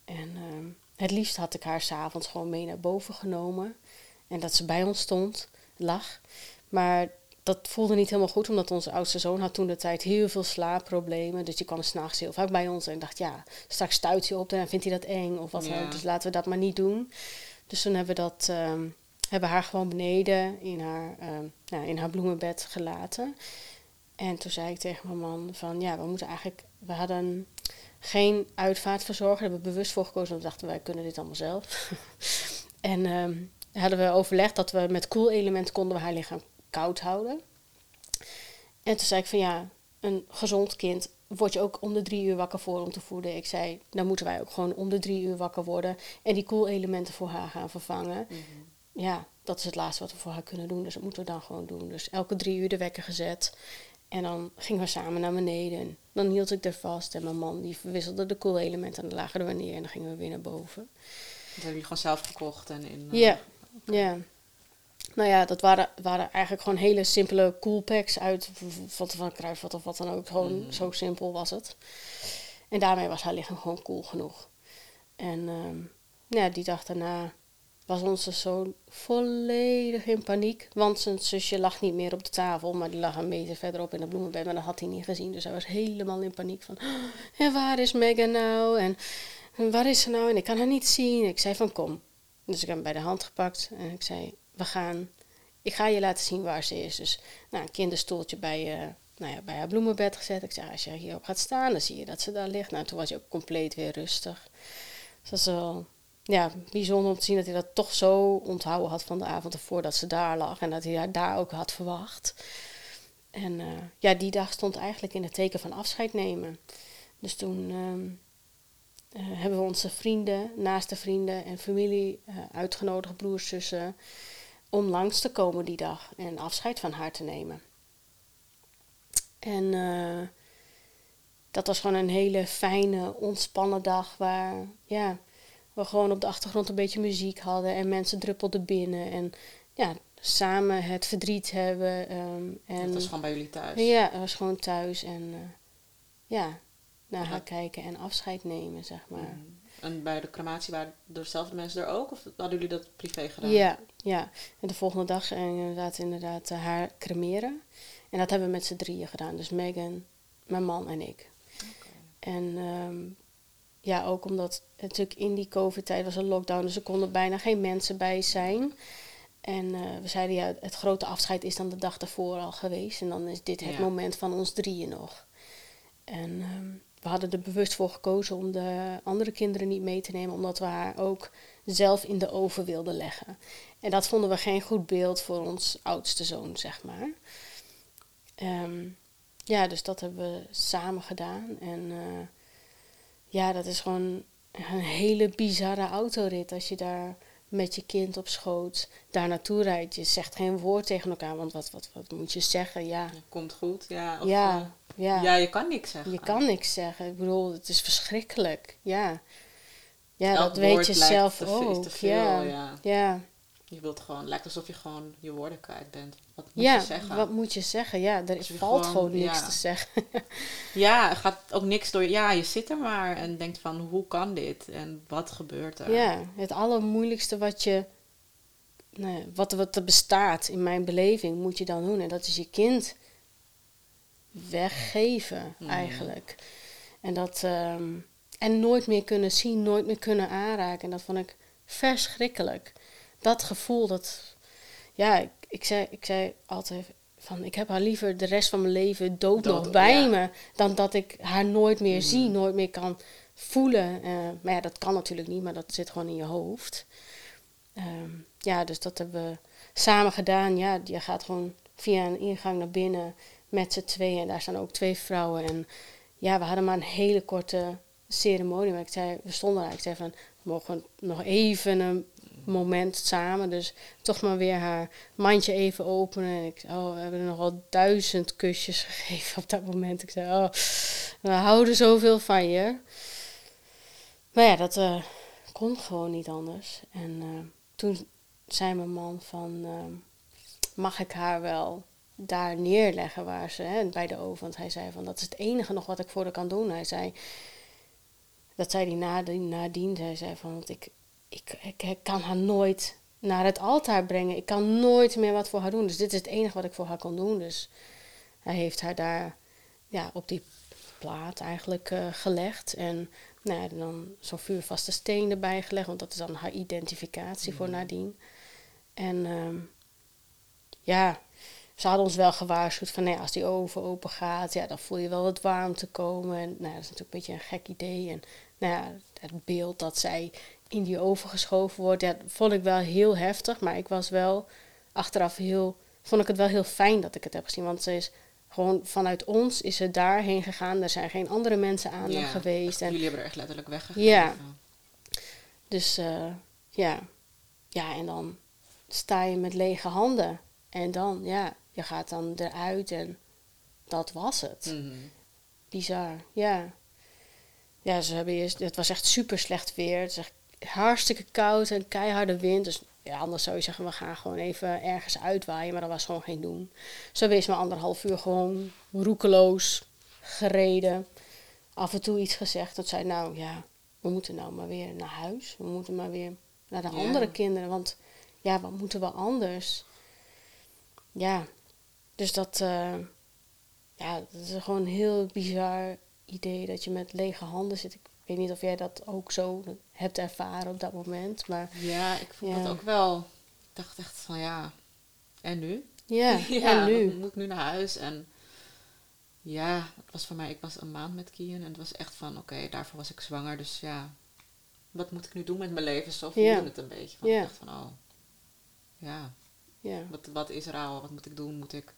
En uh, het liefst had ik haar s'avonds gewoon mee naar boven genomen. En dat ze bij ons stond, lag. Maar dat voelde niet helemaal goed, omdat onze oudste zoon had toen de tijd heel veel slaapproblemen. Dus die kwam s'nachts heel vaak bij ons en dacht, ja, straks stuit hij op en vindt hij dat eng of wat ja. Dus laten we dat maar niet doen. Dus toen hebben we dat, um, hebben haar gewoon beneden in haar, um, nou, in haar bloemenbed gelaten. En toen zei ik tegen mijn man van, ja, we moeten eigenlijk, we hadden geen uitvaartverzorger, daar hebben we bewust voor gekozen, want we dachten wij kunnen dit allemaal zelf. (laughs) en um, hadden we overlegd dat we met koelelement konden we haar lichaam koud houden. En toen zei ik van ja, een gezond kind word je ook om de drie uur wakker voor om te voeden. Ik zei, dan moeten wij ook gewoon om de drie uur wakker worden en die koelelementen voor haar gaan vervangen. Mhm. Ja, dat is het laatste wat we voor haar kunnen doen, dus dat moeten we dan gewoon doen. Dus elke drie uur de wekker gezet en dan gingen we samen naar beneden. Dan hield ik er vast en mijn man die verwisselde de koelelementen en dan lagen we neer en dan gingen we weer naar boven. Dat hebben jullie gewoon zelf gekocht en in... Uh, ja, ja. Nou ja, dat waren, waren eigenlijk gewoon hele simpele coolpacks uit wat van Kruidvat of wat dan ook. Gewoon mm. zo simpel was het. En daarmee was haar lichaam gewoon cool genoeg. En uh, ja, die dag daarna was onze zoon volledig in paniek. Want zijn zusje lag niet meer op de tafel, maar die lag een meter verderop in de bloemenbed. Maar dat had hij niet gezien. Dus hij was helemaal in paniek van, en waar is Megan nou? En, waar is ze nou? En ik kan haar niet zien. Ik zei van, kom. Dus ik heb hem bij de hand gepakt en ik zei, we gaan, ik ga je laten zien waar ze is. Dus nou, een kinderstoeltje bij, uh, nou ja, bij haar bloemenbed gezet. Ik zei, als je hierop gaat staan, dan zie je dat ze daar ligt. Nou, toen was hij ook compleet weer rustig. Dus dat wel ja, bijzonder om te zien dat hij dat toch zo onthouden had van de avond ervoor dat ze daar lag. En dat hij haar daar ook had verwacht. En uh, ja, die dag stond eigenlijk in het teken van afscheid nemen. Dus toen uh, hebben we onze vrienden, naaste vrienden en familie uitgenodigd, broers, zussen om langs te komen die dag en afscheid van haar te nemen. En dat was gewoon een hele fijne, ontspannen dag waar ja, we gewoon op de achtergrond een beetje muziek hadden en mensen druppelden binnen en ja, samen het verdriet hebben. Um, en, dat was gewoon bij jullie thuis? Ja, het was gewoon thuis en uh, ja, naar haar kijken en afscheid nemen, zeg maar. Mm. En bij de crematie waren dezelfde mensen er ook? Of hadden jullie dat privé gedaan? Ja, ja. En de volgende dag inderdaad, inderdaad uh, haar cremeren. En dat hebben we met z'n drieën gedaan. Dus Megan, mijn man en ik. En um, ja, ook omdat natuurlijk in die covid-tijd was een lockdown. Dus er konden bijna geen mensen bij zijn. En uh, we zeiden ja, het grote afscheid is dan de dag daarvoor al geweest. En dan is dit het moment van ons drieën nog. En um, we hadden er bewust voor gekozen om de andere kinderen niet mee te nemen, omdat we haar ook zelf in de oven wilden leggen. En dat vonden we geen goed beeld voor ons oudste zoon, zeg maar. Um, ja, dus dat hebben we samen gedaan. En ja, dat is gewoon een hele bizarre autorit als je daar met je kind op schoot daar naartoe rijdt. Je zegt geen woord tegen elkaar, want wat, wat, wat moet je zeggen? Ja. Komt goed, ja. Of, ja, uh, ja. ja, je kan niks zeggen. Je kan niks zeggen. Ik bedoel, het is verschrikkelijk. Ja, ja dat weet je zelf ook. ja. ja. ja. Je wilt gewoon, lijkt alsof je gewoon je woorden kwijt bent. Wat moet ja, je zeggen? wat moet je zeggen? Ja, er valt gewoon, niks te zeggen. (laughs) ja, er gaat ook niks door. Ja, je zit er maar en denkt van, hoe kan dit? En wat gebeurt er? Ja, het allermoeilijkste wat je... Nee, wat, wat er bestaat in mijn beleving, moet je dan doen. En dat is je kind weggeven, mm. eigenlijk. En dat... Ehm, en nooit meer kunnen zien, nooit meer kunnen aanraken. En dat vond ik verschrikkelijk dat gevoel, dat, ja, ik, ik, zei, ik zei altijd van, ik heb haar liever de rest van mijn leven dood, nog bij me, dan dat ik haar nooit meer mm. zie, nooit meer kan voelen. Uh, maar ja, dat kan natuurlijk niet, maar dat zit gewoon in je hoofd. Ehm, ja, dus dat hebben we samen gedaan. Ja, je gaat gewoon via een ingang naar binnen met z'n tweeën. En daar staan ook twee vrouwen. En ja, we hadden maar een hele korte ceremonie. Maar ik zei, we stonden daar. Ik zei van, we mogen nog even een moment samen. Dus toch maar weer haar mandje even openen. En ik oh, we hebben nogal duizend kusjes (laughs) gegeven op dat moment. Ik zei, oh, we houden zoveel van je. Maar ja, dat uh, kon gewoon niet anders. En uh, toen zei mijn man van, uh, mag ik haar wel daar neerleggen waar ze, hè, bij de oven. Want hij zei van, dat is het enige nog wat ik voor haar kan doen. Hij zei, dat zei hij nadien, nadien hij zei van, want ik, ik, ik, kan haar nooit naar het altaar brengen. Ik kan nooit meer wat voor haar doen. Dus dit is het enige wat ik voor haar kon doen. Dus hij heeft haar daar ja, op die plaat eigenlijk uh, gelegd. En nou ja, dan zo'n vuurvaste steen erbij gelegd. Want dat is dan haar identificatie voor mhm. nadien. En um, ja, ze hadden ons wel gewaarschuwd van... Nou ja, als die oven open gaat, ja, dan voel je wel wat warmte komen. En nou, dat is natuurlijk een beetje een gek idee. En nou ja, het beeld dat zij in die oven geschoven wordt, ja, vond ik wel heel heftig. Maar ik was wel achteraf heel, vond ik het wel heel fijn dat ik het heb gezien. Want ze is gewoon vanuit ons is ze daarheen gegaan. Er zijn geen andere mensen aan ja, geweest. En, jullie hebben er echt letterlijk weggegaan. Ja. Dus uh, ja. Ja, en dan sta je met lege handen. En dan, ja, je gaat dan eruit en dat was het. Mm Bizar, ja. Ja, ze hebben eerst, het was echt super slecht weer. Het is echt hartstikke koud en keiharde wind. Dus ja, anders zou je zeggen, we gaan gewoon even ergens uitwaaien. Maar dat was gewoon geen doen. Zo wees maar anderhalf uur gewoon roekeloos gereden. Af en toe iets gezegd. Dat zei, nou ja, we moeten nou maar weer naar huis. We moeten maar weer naar de andere kinderen. Want ja, wat moeten we anders? Ja, dus dat, uh, ja, dat is gewoon een heel bizar idee dat je met lege handen zit. Ik ik weet niet of jij dat ook zo hebt ervaren op dat moment. Maar, ja, ik vond dat ook wel. Ik dacht echt van ja, en nu? Ja, (laughs) en nu? Moet ik nu naar huis? En ja, het was voor mij, ik was een maand met Kian en het was echt van oké, daarvoor was ik zwanger. Dus ja, wat moet ik nu doen met mijn leven? Zo voelde ja. het een beetje. Van, Ik dacht van oh, ja, ja. Wat, wat is er al? Wat moet ik doen? Moet ik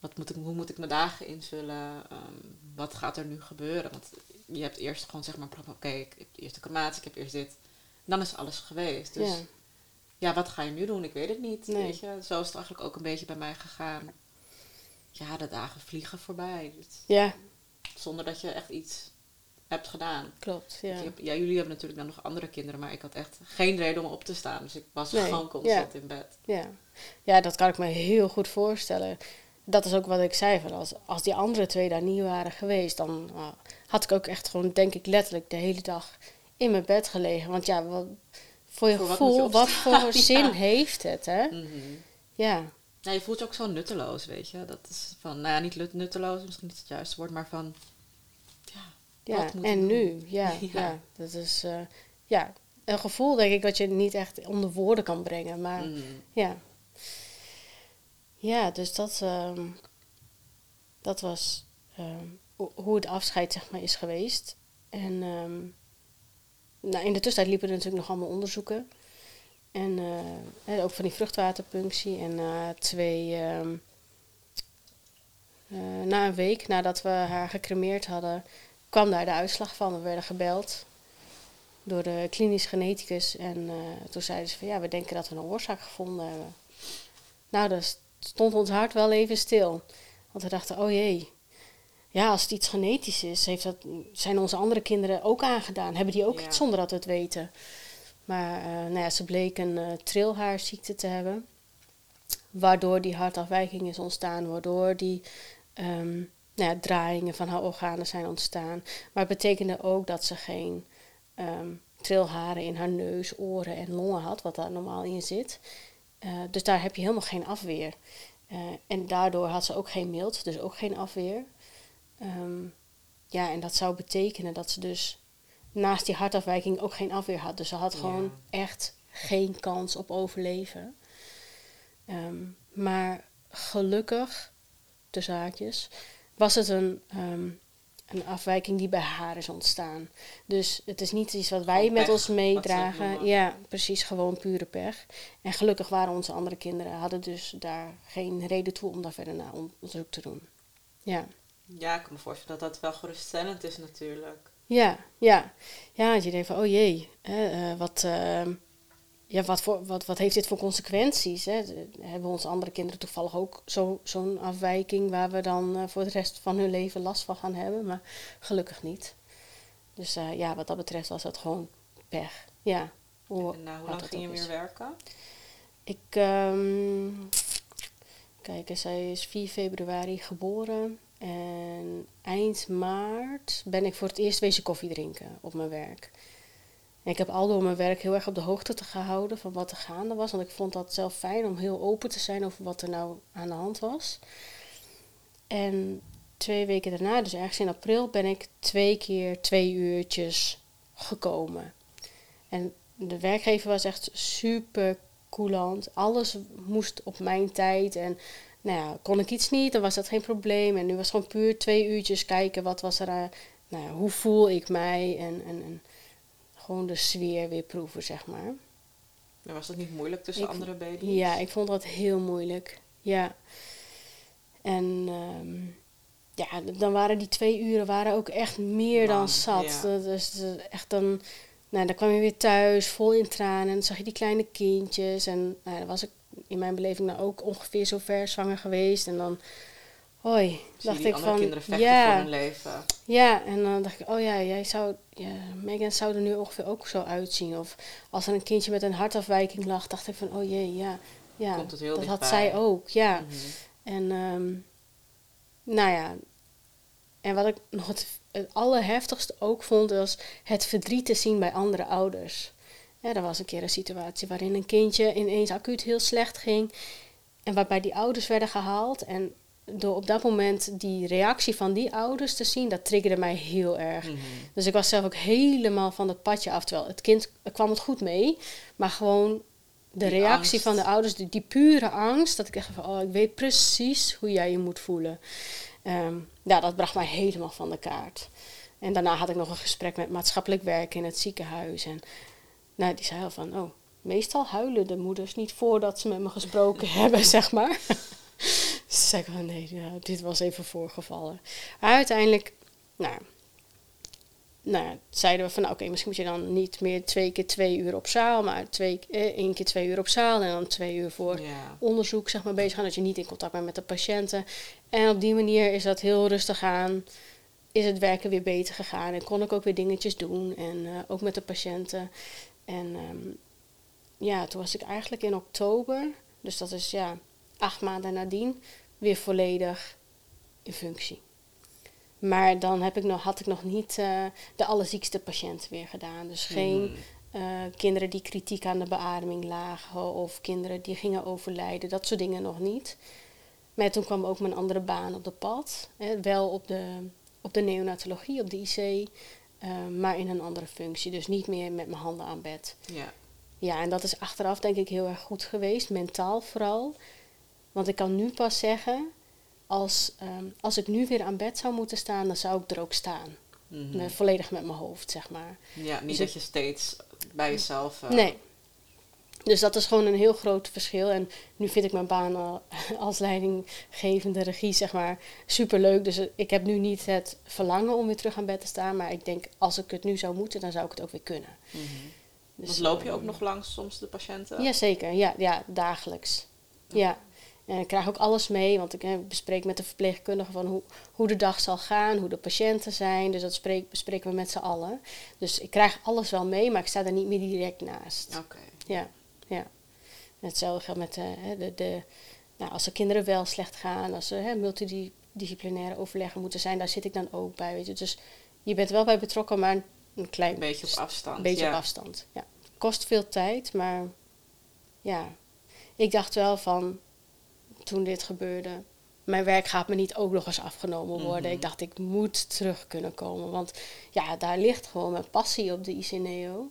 wat moet ik, hoe moet ik mijn dagen invullen? Um, wat gaat er nu gebeuren? Want je hebt eerst gewoon zeg maar, oké, ik heb eerst de crematie, ik heb eerst dit. Dan is alles geweest. Dus ja. ja, wat ga je nu doen? Ik weet het niet. Weet je? Zo is het eigenlijk ook een beetje bij mij gegaan. Ja, de dagen vliegen voorbij. Ja. Zonder dat je echt iets hebt gedaan. Klopt, ja. ja. Jullie hebben natuurlijk dan nog andere kinderen, maar ik had echt geen reden om op te staan. Dus ik was gewoon constant in bed. Ja. ja, dat kan ik me heel goed voorstellen dat is ook wat ik zei. Van als, als die andere twee daar niet waren geweest, dan uh, had ik ook echt gewoon, denk ik, letterlijk de hele dag in mijn bed gelegen. Want ja, wat, voor je gevoel, wat, voor (laughs) zin heeft het, hè? Mm -hmm. Ja. Ja, je voelt je ook zo nutteloos, weet je. Dat is van, nou ja, niet nutteloos, misschien niet het juiste woord, maar van, ja, ja en nu, (laughs) ja, ja, Dat is, uh, ja, een gevoel, denk ik, wat je niet echt onder woorden kan brengen. Maar mm -hmm. ja. Ja, dus dat, um, dat was um, hoe het afscheid zeg maar, is geweest. En um, nou, in de tussentijd liepen er natuurlijk nog allemaal onderzoeken. En uh, ook van die vruchtwaterpunctie en uh, twee na een week nadat we haar gecremeerd hadden, kwam daar de uitslag van. We werden gebeld door de klinisch geneticus. En toen zeiden ze van ja, we denken dat we een oorzaak gevonden hebben. Nou, dan stond ons hart wel even stil. Want we dachten, oh jee, ja, als het iets genetisch is, heeft dat, zijn onze andere kinderen ook aangedaan. Hebben die ook iets zonder dat we het weten. Maar uh, nou ja, ze bleek een uh, trilhaarziekte te hebben. Waardoor die hartafwijking is ontstaan. Waardoor die um, nou ja, draaiingen van haar organen zijn ontstaan. Maar het betekende ook dat ze geen um, trilharen in haar neus, oren en longen had. Wat daar normaal in zit. Uh, dus daar heb je helemaal geen afweer. en daardoor had ze ook geen mild, dus ook geen afweer. Um, ja, en dat zou betekenen dat ze dus naast die hartafwijking ook geen afweer had. Dus ze had gewoon echt geen kans op overleven. Um, maar gelukkig, de zaakjes, was het een, um, een afwijking die bij haar is ontstaan. Dus het is niet iets wat wij met ons meedragen. Ja, precies, gewoon pure pech. En gelukkig waren onze andere kinderen, hadden dus daar geen reden toe om daar verder naar onderzoek te doen. Ja. Ja, ik kan me voorstellen dat dat wel geruststellend is natuurlijk. Ja, ja. Ja, je denkt van, oh jee, hè, uh, wat, uh, ja, wat, voor, wat, wat heeft dit voor consequenties? Hè? Hebben onze andere kinderen toevallig ook zo, zo'n afwijking waar we dan uh, voor de rest van hun leven last van gaan hebben? Maar gelukkig niet. Dus ja, wat dat betreft was dat gewoon pech. Ja. Hoe, en hoe lang ging je weer werken? Ik, um, kijk, zij is 4 februari geboren. En eind maart ben ik voor het eerst wezen koffie drinken op mijn werk. En ik heb al door mijn werk heel erg op de hoogte te gehouden van wat er gaande was. Want ik vond dat zelf fijn om heel open te zijn over wat er nou aan de hand was. En twee weken daarna, dus ergens in april, ben ik twee keer twee uurtjes gekomen. En de werkgever was echt super coulant. Alles moest op mijn tijd. En nou ja, kon ik iets niet, dan was dat geen probleem. En nu was het gewoon puur twee uurtjes kijken wat was er, uh, nou ja, hoe voel ik mij en, en, en, gewoon de sfeer weer proeven, zeg maar. Maar was dat niet moeilijk tussen andere baby's? Ja, ik vond dat heel moeilijk. Ja. En um, ja, dan waren die twee uren waren ook echt meer dan zat. Ja. Dus echt dan, nou, dan kwam je weer thuis vol in tranen en dan zag je die kleine kindjes. En nou, dan was ik in mijn beleving nou ook ongeveer zo ver zwanger geweest. En dan, hoi, dacht ik van, ja, voor hun leven. Ja, en dan dacht ik, oh ja, jij zou, ja, Megan zou er nu ongeveer ook zo uitzien. Of als er een kindje met een hartafwijking lag, dacht ik van, oh jee, ja, ja, dat had zij ook, ja. Mhm. En, um, nou ja, en wat ik nog het, het allerheftigste ook vond, was het verdriet te zien bij andere ouders. Ja, er was een keer een situatie waarin een kindje ineens acuut heel slecht ging. En waarbij die ouders werden gehaald. En door op dat moment die reactie van die ouders te zien, dat triggerde mij heel erg. Mhm. Dus ik was zelf ook helemaal van het padje af. Terwijl het kind kwam het goed mee. Maar gewoon de reactie van de ouders, die, die, pure angst. Dat ik echt van, oh, ik weet precies hoe jij je moet voelen. Um, ja, dat bracht mij helemaal van de kaart. En daarna had ik nog een gesprek met maatschappelijk werk in het ziekenhuis. En nou, die zei al van, oh, meestal huilen de moeders niet voordat ze met me gesproken (laughs) hebben, zeg maar. Dus zei ik nee, dit was even voorgevallen. Maar uiteindelijk, nou, nou zeiden we van, nou, oké, misschien moet je dan niet meer twee keer twee uur op zaal, maar twee, eh, één keer twee uur op zaal en dan twee uur voor onderzoek, zeg maar, bezig gaan. Dat je niet in contact bent met de patiënten. En op die manier is dat heel rustig aan is het werken weer beter gegaan. En kon ik ook weer dingetjes doen. En uh, ook met de patiënten. En um, ja, toen was ik eigenlijk in oktober, dus dat is ja, acht maanden nadien, weer volledig in functie. Maar dan heb ik nog, had ik nog niet uh, de allerziekste patiënt weer gedaan. Dus geen uh, kinderen die kritiek aan de beademing lagen of kinderen die gingen overlijden, dat soort dingen nog niet. Maar toen kwam ook mijn andere baan op de pad. Hè, wel op de, op de neonatologie, op de IC. Maar in een andere functie. Dus niet meer met mijn handen aan bed. Ja. Ja, en dat is achteraf denk ik heel erg goed geweest, mentaal vooral. Want ik kan nu pas zeggen, als, ehm, als ik nu weer aan bed zou moeten staan, dan zou ik er ook staan. Mm met, volledig met mijn hoofd, zeg maar. Ja, niet dus dat je steeds bij jezelf... Uh... Nee. Dus dat is gewoon een heel groot verschil. En nu vind ik mijn baan (laughs) als leidinggevende regie, zeg maar, superleuk. Dus ik heb nu niet het verlangen om weer terug aan bed te staan. Maar ik denk, als ik het nu zou moeten, dan zou ik het ook weer kunnen. Mm dus loop je ook nog langs soms de patiënten? Jazeker, ja, ja dagelijks. Ja. En ik krijg ook alles mee, want ik bespreek met de verpleegkundige van hoe, hoe de dag zal gaan, hoe de patiënten zijn. Dus dat spreek, bespreken we met z'n allen. Dus ik krijg alles wel mee, maar ik sta er niet meer direct naast. Oké. Ja, ja. hetzelfde geldt met de, de, de, nou, als de kinderen wel slecht gaan, als er hè, multidisciplinaire overleggen moeten zijn, daar zit ik dan ook bij. Weet je. Dus je bent wel bij betrokken, maar een klein beetje op afstand. beetje op afstand. Ja. Kost veel tijd, maar ja. Ik dacht wel van toen dit gebeurde. Mijn werk gaat me niet ook nog eens afgenomen worden. Mhm. Ik dacht, ik moet terug kunnen komen. Want ja, daar ligt gewoon mijn passie op de ICNEO.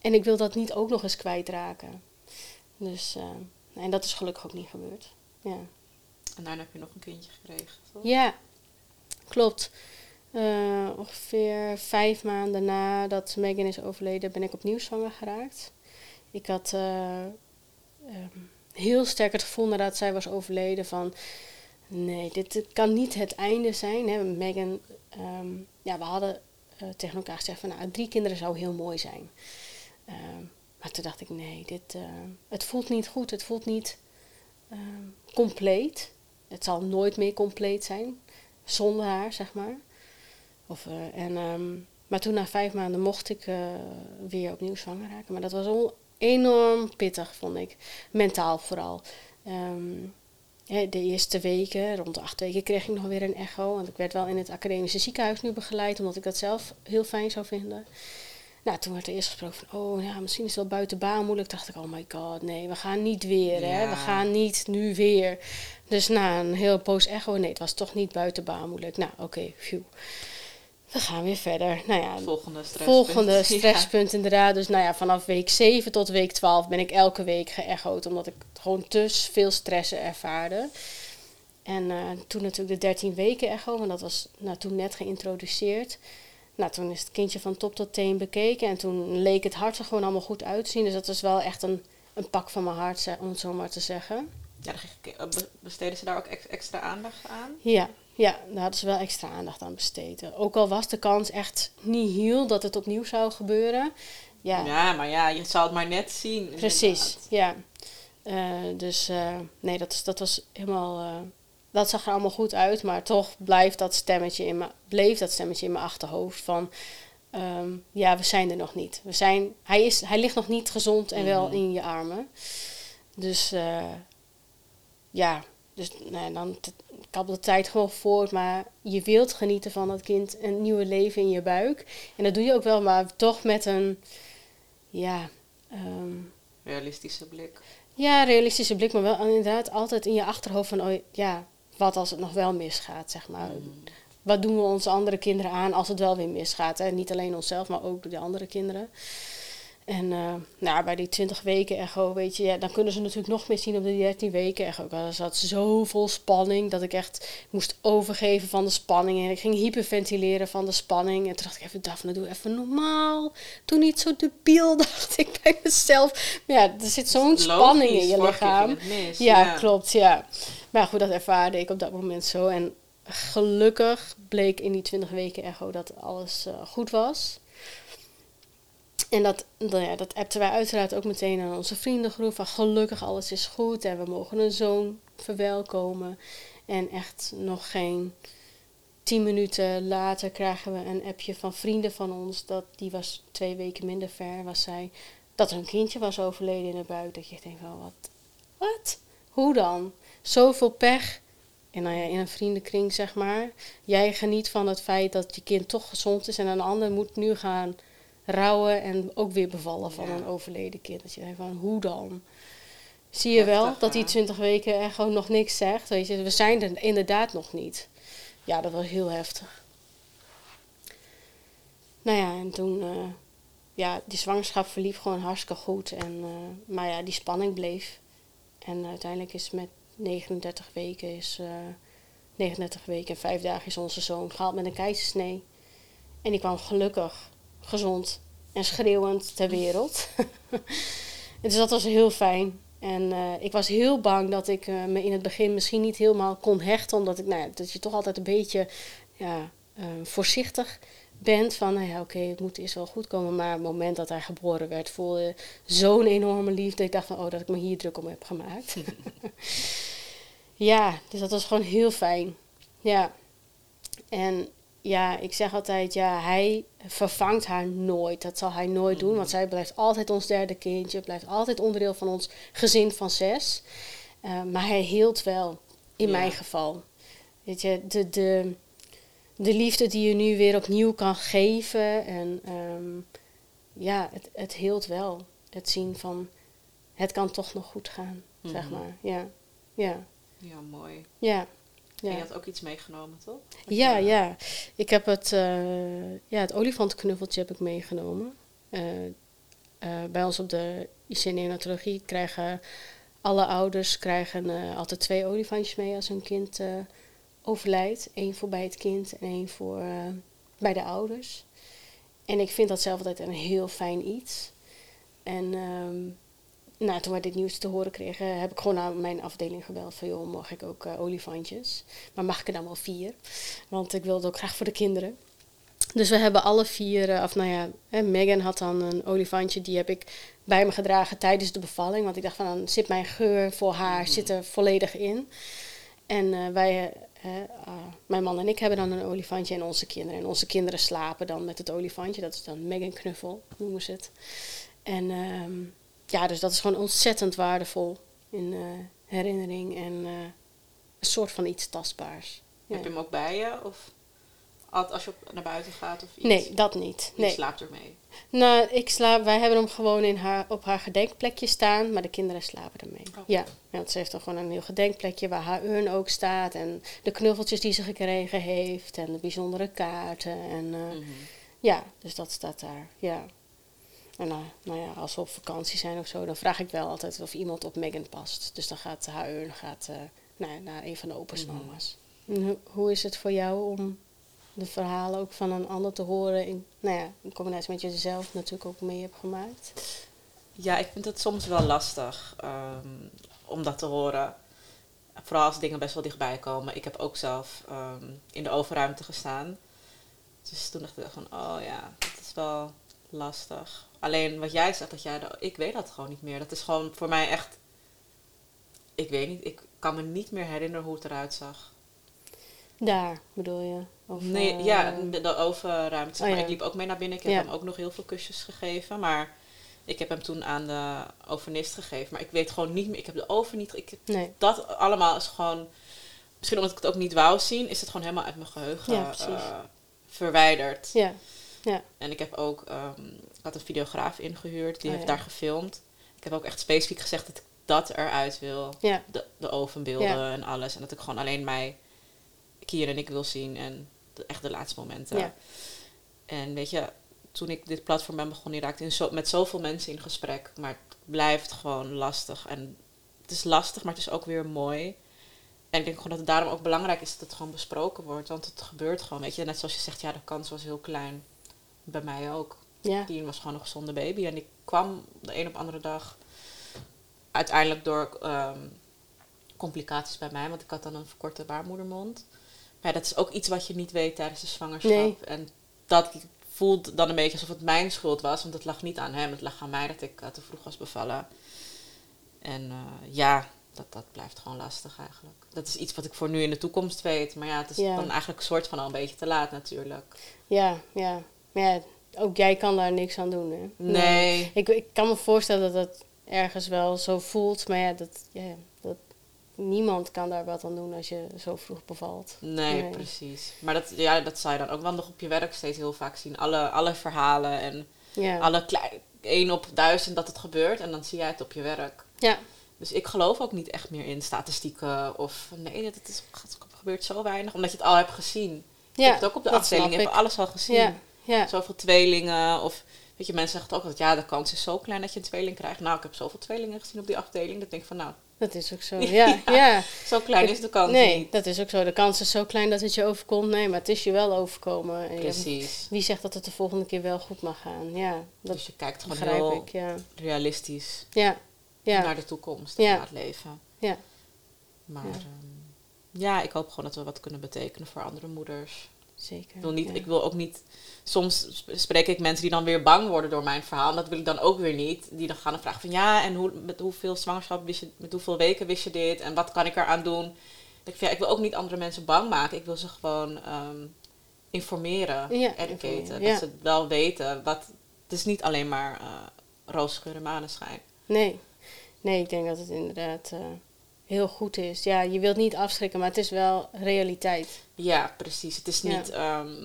En ik wil dat niet ook nog eens kwijtraken. Dus, uh, en dat is gelukkig ook niet gebeurd. Ja. En daarna heb je nog een kindje gekregen, toch? Ja, klopt. Uh, ongeveer vijf maanden nadat Megan is overleden, ben ik opnieuw zwanger geraakt. Ik had uh, um, heel sterk het gevoel nadat zij was overleden van... Nee, dit, kan niet het einde zijn. Hè. Megan, um, ja, we hadden uh, tegen elkaar gezegd van... Nou, drie kinderen zou heel mooi zijn. Um, maar toen dacht ik, nee, dit, uh, het voelt niet goed. Het voelt niet compleet. Het zal nooit meer compleet zijn. Zonder haar, zeg maar. Of, uh, en, maar toen na vijf maanden mocht ik weer opnieuw zwanger raken. Maar dat was enorm pittig, vond ik. Mentaal vooral. Um, de eerste weken, rond de acht weken, kreeg ik nog weer een echo. Want ik werd wel in het academische ziekenhuis nu begeleid, omdat ik dat zelf heel fijn zou vinden. Nou, toen werd er eerst gesproken van, oh ja, misschien is het wel buiten baan moeilijk. dacht ik, oh my god, nee, we gaan niet weer, hè. We gaan niet nu weer. Dus na een heel poos echo, nee, het was toch niet buiten baan moeilijk. Nou, oké, okay, we gaan weer verder. Nou ja, volgende stresspunt. Volgende (laughs) stresspunt inderdaad. Dus nou ja, vanaf week 7 tot week 12 ben ik elke week geëchoed. Omdat ik gewoon te veel stressen ervaarde. En uh, toen natuurlijk de 13 weken echo. Want dat was nou, toen net geïntroduceerd. Nou, toen is het kindje van top tot teen bekeken. En toen leek het hart er gewoon allemaal goed uit te zien. Dus dat was wel echt een, een pak van mijn hart, om het zo maar te zeggen. Ja, besteden ze daar ook extra aandacht aan? Ja, ja, daar hadden ze wel extra aandacht aan besteed. Ook al was de kans echt niet heel dat het opnieuw zou gebeuren. Ja, ja maar ja, je zal het maar net zien. Precies, ja. Uh, dus uh, nee, dat, dat was helemaal. Uh, dat zag er allemaal goed uit, maar toch blijft dat stemmetje in me, bleef dat stemmetje in mijn achterhoofd van. Um, ja, we zijn er nog niet. We zijn, hij, is, hij ligt nog niet gezond en wel mhm. in je armen. Dus ja, dus nou, dan kabbelt de tijd gewoon voort. Maar je wilt genieten van dat kind, een nieuwe leven in je buik. En dat doe je ook wel, maar toch met een, ja... Um, realistische blik. Ja, realistische blik, maar wel inderdaad altijd in je achterhoofd van, oh ja, wat als het nog wel misgaat, zeg maar. Mm. Wat doen we onze andere kinderen aan als het wel weer misgaat? Hè? Niet alleen onszelf, maar ook de andere kinderen. En uh, nou, bij die 20 weken echo, weet je, ja, dan kunnen ze natuurlijk nog meer zien op de 13 weken echo. Er zat zoveel spanning dat ik echt moest overgeven van de spanning. En ik ging hyperventileren van de spanning. En toen dacht ik even, Daphne, doe even normaal. Doe niet zo debiel, (laughs) dacht ik bij mezelf. Maar ja, er zit zo'n spanning in je lichaam. ja, klopt, ja. Maar goed, dat ervaarde ik op dat moment zo. En gelukkig bleek in die 20 weken echo dat alles uh, goed was. En dat, nou ja, dat appten wij uiteraard ook meteen aan onze vriendengroep. Van gelukkig alles is goed en we mogen een zoon verwelkomen. En echt nog geen tien minuten later krijgen we een appje van vrienden van ons. Dat, die was twee weken minder ver, was zij. Dat hun kindje was overleden in de buik. Dat je denkt van wat? Wat? Hoe dan? Zoveel pech. En nou ja, in een vriendenkring zeg maar. Jij geniet van het feit dat je kind toch gezond is. En een ander moet nu gaan rouwen en ook weer bevallen van een overleden kind. Dat je denkt van, hoe dan? Zie je wel dat die 20 weken er gewoon nog niks zegt. Weet je, we zijn er inderdaad nog niet. Ja, dat was heel heftig. Nou ja, en toen, uh, ja, die zwangerschap verliep gewoon hartstikke goed. En, uh, maar ja, die spanning bleef. En uiteindelijk is met 39 weken, is, uh, eh, 39 weken en 5 dagen is onze zoon gehaald met een keizersnee. En die kwam gelukkig gezond en schreeuwend ter wereld. (laughs) Dus dat was heel fijn. En eh, ik was heel bang dat ik uh, me in het begin misschien niet helemaal kon hechten. Omdat ik, nou dat je toch altijd een beetje ja, uh, voorzichtig bent. Van, nou ja, oké, okay, het moet eerst wel goed komen. Maar op het moment dat hij geboren werd, voelde zo'n enorme liefde. Ik dacht van, oh, dat ik me hier druk om heb gemaakt. (laughs) ja, dus dat was gewoon heel fijn. Ja. En ja, ik zeg altijd, ja, hij vervangt haar nooit. Dat zal hij nooit doen, want zij blijft altijd ons derde kindje, blijft altijd onderdeel van ons gezin van zes. Uh, maar hij hield wel, in ja. mijn geval. Weet je, de, de, de liefde die je nu weer opnieuw kan geven. En um, ja, het, het hield wel. Het zien van, het kan toch nog goed gaan, mm -hmm. zeg maar. Ja, ja. Ja, mooi. Ja. Ja. En je had ook iets meegenomen, toch? Ja, ja. Ik heb het, uh, ja, het olifantenknuffeltje heb ik meegenomen. Uh, uh, bij ons op de IC neonatologie krijgen alle ouders krijgen, altijd twee olifantjes mee als hun kind overlijdt. Eén voor bij het kind en één voor bij de ouders. En ik vind dat zelf altijd een heel fijn iets. En um, nou, toen wij dit nieuws te horen kregen, heb ik gewoon naar mijn afdeling gebeld van joh, mag ik ook uh, olifantjes? Maar mag ik er dan wel vier? Want ik wilde het ook graag voor de kinderen. Dus we hebben alle vier, uh, of nou ja, hè, Megan had dan een olifantje, die heb ik bij me gedragen tijdens de bevalling. Want ik dacht van dan zit mijn geur voor haar zit er volledig in. En uh, wij, mijn man en ik hebben dan een olifantje en onze kinderen. En onze kinderen slapen dan met het olifantje, dat is dan Megan Knuffel, noemen ze het. En ehm, ja, dus dat is gewoon ontzettend waardevol in uh, herinnering en uh, een soort van iets tastbaars. Ja. Heb je hem ook bij je? Of als je op, naar buiten gaat of iets? Nee, dat niet. Je nee. slaapt ermee? Nou, ik slaap, wij hebben hem gewoon in haar, op haar gedenkplekje staan, maar de kinderen slapen ermee. Oh. Ja, want ze heeft dan gewoon een heel gedenkplekje waar haar urn ook staat. En de knuffeltjes die ze gekregen heeft en de bijzondere kaarten. En uh, mm -hmm. ja, dus dat staat daar. Ja. En nou, nou ja, als we op vakantie zijn of zo, dan vraag ik wel altijd of iemand op Megan past. Dus dan gaat haar urn gaat, uh, naar, naar een van de opa's mm. Hoe, is het voor jou om de verhalen ook van een ander te horen, in, nou ja, in combinatie met jezelf natuurlijk ook mee hebt gemaakt? Ja, ik vind het soms wel lastig um, om dat te horen. Vooral als dingen best wel dichtbij komen. Ik heb ook zelf um, in de overruimte gestaan. Dus toen dacht ik van, oh ja, dat is wel lastig. Alleen wat jij zegt, dat jij de, ik weet dat gewoon niet meer. Dat is gewoon voor mij echt. Ik weet niet, ik kan me niet meer herinneren hoe het eruit zag. Daar bedoel je? Of, nee, uh, ja, de overruimte. Oh, ja. Ik liep ook mee naar binnen. Ik heb ja. hem ook nog heel veel kusjes gegeven. Maar ik heb hem toen aan de overnist gegeven. Maar ik weet gewoon niet meer. Ik heb de oven niet. Ik, nee. Dat allemaal is gewoon. Misschien omdat ik het ook niet wou zien, is het gewoon helemaal uit mijn geheugen ja, uh, verwijderd. Ja. Ja. En ik heb ook, um, ik had een videograaf ingehuurd, die oh, heeft ja. daar gefilmd. Ik heb ook echt specifiek gezegd dat ik dat eruit wil. Ja. De, de ovenbeelden ja. en alles. En dat ik gewoon alleen mij, Kier en ik wil zien. En de, echt de laatste momenten. Ja. En weet je, toen ik dit platform ben begonnen, raakte ik zo, met zoveel mensen in gesprek. Maar het blijft gewoon lastig. En het is lastig, maar het is ook weer mooi. En ik denk gewoon dat het daarom ook belangrijk is dat het gewoon besproken wordt. Want het gebeurt gewoon, weet je. Net zoals je zegt, ja, de kans was heel klein bij mij ook. Ja. Die was gewoon een gezonde baby. En ik kwam de een op andere dag uiteindelijk door um, complicaties bij mij. Want ik had dan een verkorte baarmoedermond. Maar ja, dat is ook iets wat je niet weet tijdens de zwangerschap. Nee. En dat voelt dan een beetje alsof het mijn schuld was. Want het lag niet aan hem. Het lag aan mij dat ik uh, te vroeg was bevallen. En uh, ja, dat, dat blijft gewoon lastig eigenlijk. Dat is iets wat ik voor nu in de toekomst weet. Maar ja, het is Ja. dan eigenlijk een soort van al een beetje te laat natuurlijk. Ja, ja. Maar ja, ook jij kan daar niks aan doen, hè? Nee. Ik, ik kan me voorstellen dat dat ergens wel zo voelt. Maar ja, dat, ja, dat, niemand kan daar wat aan doen als je zo vroeg bevalt. Nee, Nee. precies. Maar dat, ja, dat zou je dan ook wel nog op je werk steeds heel vaak zien. Alle, alle verhalen en Ja. alle klei- één op duizend dat het gebeurt. En dan zie jij het op je werk. Ja. Dus ik geloof ook niet echt meer in statistieken of nee, dat is, het gebeurt zo weinig. Omdat je het al hebt gezien. Ja, je hebt het ook op de afdeling, je hebt alles al gezien. Ja, Ja. Zoveel tweelingen. Of weet je, mensen zeggen ook dat ja, de kans is zo klein dat je een tweeling krijgt. Nou, ik heb zoveel tweelingen gezien op die afdeling. Dat denk ik van nou. Dat is ook zo. (laughs) Ja, ja. Zo klein is de kans nee, niet. dat is ook zo. De kans is zo klein dat het je overkomt. Nee, maar het is je wel overkomen. En Precies. wie zegt dat het de volgende keer wel goed mag gaan? Ja, dat dus je kijkt gewoon heel ik, ja. realistisch ja. Ja. naar de toekomst en naar het leven. Ja. Maar ja. Ehm, ja, ik hoop gewoon dat we wat kunnen betekenen voor andere moeders. Zeker. Ik wil, niet, ik wil ook niet. Soms spreek ik mensen die dan weer bang worden door mijn verhaal. En dat wil ik dan ook weer niet. Die dan gaan vragen van ja, en hoe, met hoeveel zwangerschap wist je, met hoeveel weken wist je dit? En wat kan ik eraan doen? Ik, ja, ik wil ook niet andere mensen bang maken. Ik wil ze gewoon um, informeren, ja, educaten. Dat ze wel weten. Wat, het is niet alleen maar uh, roosgeur en maneschijn. Nee. nee, ik denk dat het inderdaad. Uh, heel goed is. Ja, je wilt niet afschrikken, maar het is wel realiteit. Ja, precies. Het is niet, ehm,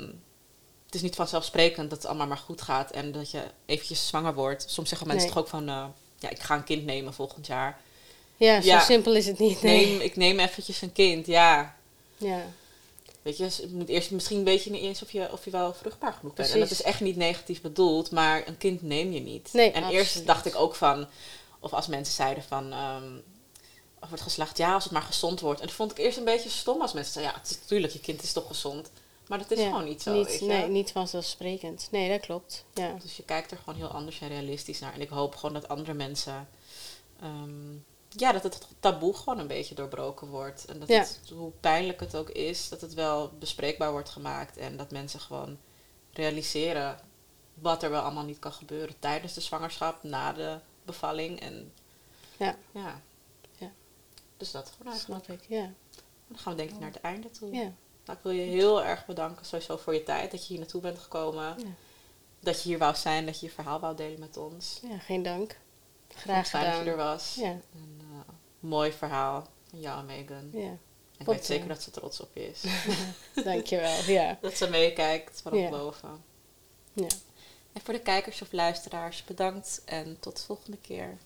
het is niet vanzelfsprekend dat het allemaal maar goed gaat en dat je eventjes zwanger wordt. Soms zeggen mensen toch ook van, uh, ja, ik ga een kind nemen volgend jaar. Ja, zo simpel is het niet. Nee. Neem, ik neem eventjes een kind, ja. Ja. Weet je, je moet eerst misschien weet je niet eens of je, of je wel vruchtbaar genoeg bent. En dat is echt niet negatief bedoeld, maar een kind neem je niet. Nee, en eerst dacht ik ook van, of als mensen zeiden van, ehm, of wordt geslacht, ja, als het maar gezond wordt. En dat vond ik eerst een beetje stom als mensen zeiden, ja, het is, natuurlijk, je kind is toch gezond. Maar dat is gewoon niet zo. Niet, nee, niet vanzelfsprekend. Nee, dat klopt. Ja. Dus je kijkt er gewoon heel anders en realistisch naar. En ik hoop gewoon dat andere mensen. Ehm, ja, dat het taboe gewoon een beetje doorbroken wordt. En dat het, hoe pijnlijk het ook is, dat het wel bespreekbaar wordt gemaakt. En dat mensen gewoon realiseren wat er wel allemaal niet kan gebeuren tijdens de zwangerschap, na de bevalling. En ja. ja. Dus dat gewoon eigenlijk. Snap ik, ja. Dan gaan we denk ik naar het einde toe. Ja. Nou, ik wil je heel erg bedanken sowieso voor je tijd, dat je hier naartoe bent gekomen. Ja. Dat je hier wou zijn, dat je je verhaal wou delen met ons. Ja, geen dank. Graag fijn gedaan. dat je er was. Ja. Een uh, mooi verhaal van jou en Megan. Ja. Ik weet zeker dat ze trots op je is. (laughs) Dankjewel, ja. (laughs) Dat ze meekijkt vanaf ja. boven. Ja. En voor de kijkers of luisteraars, bedankt en tot de volgende keer.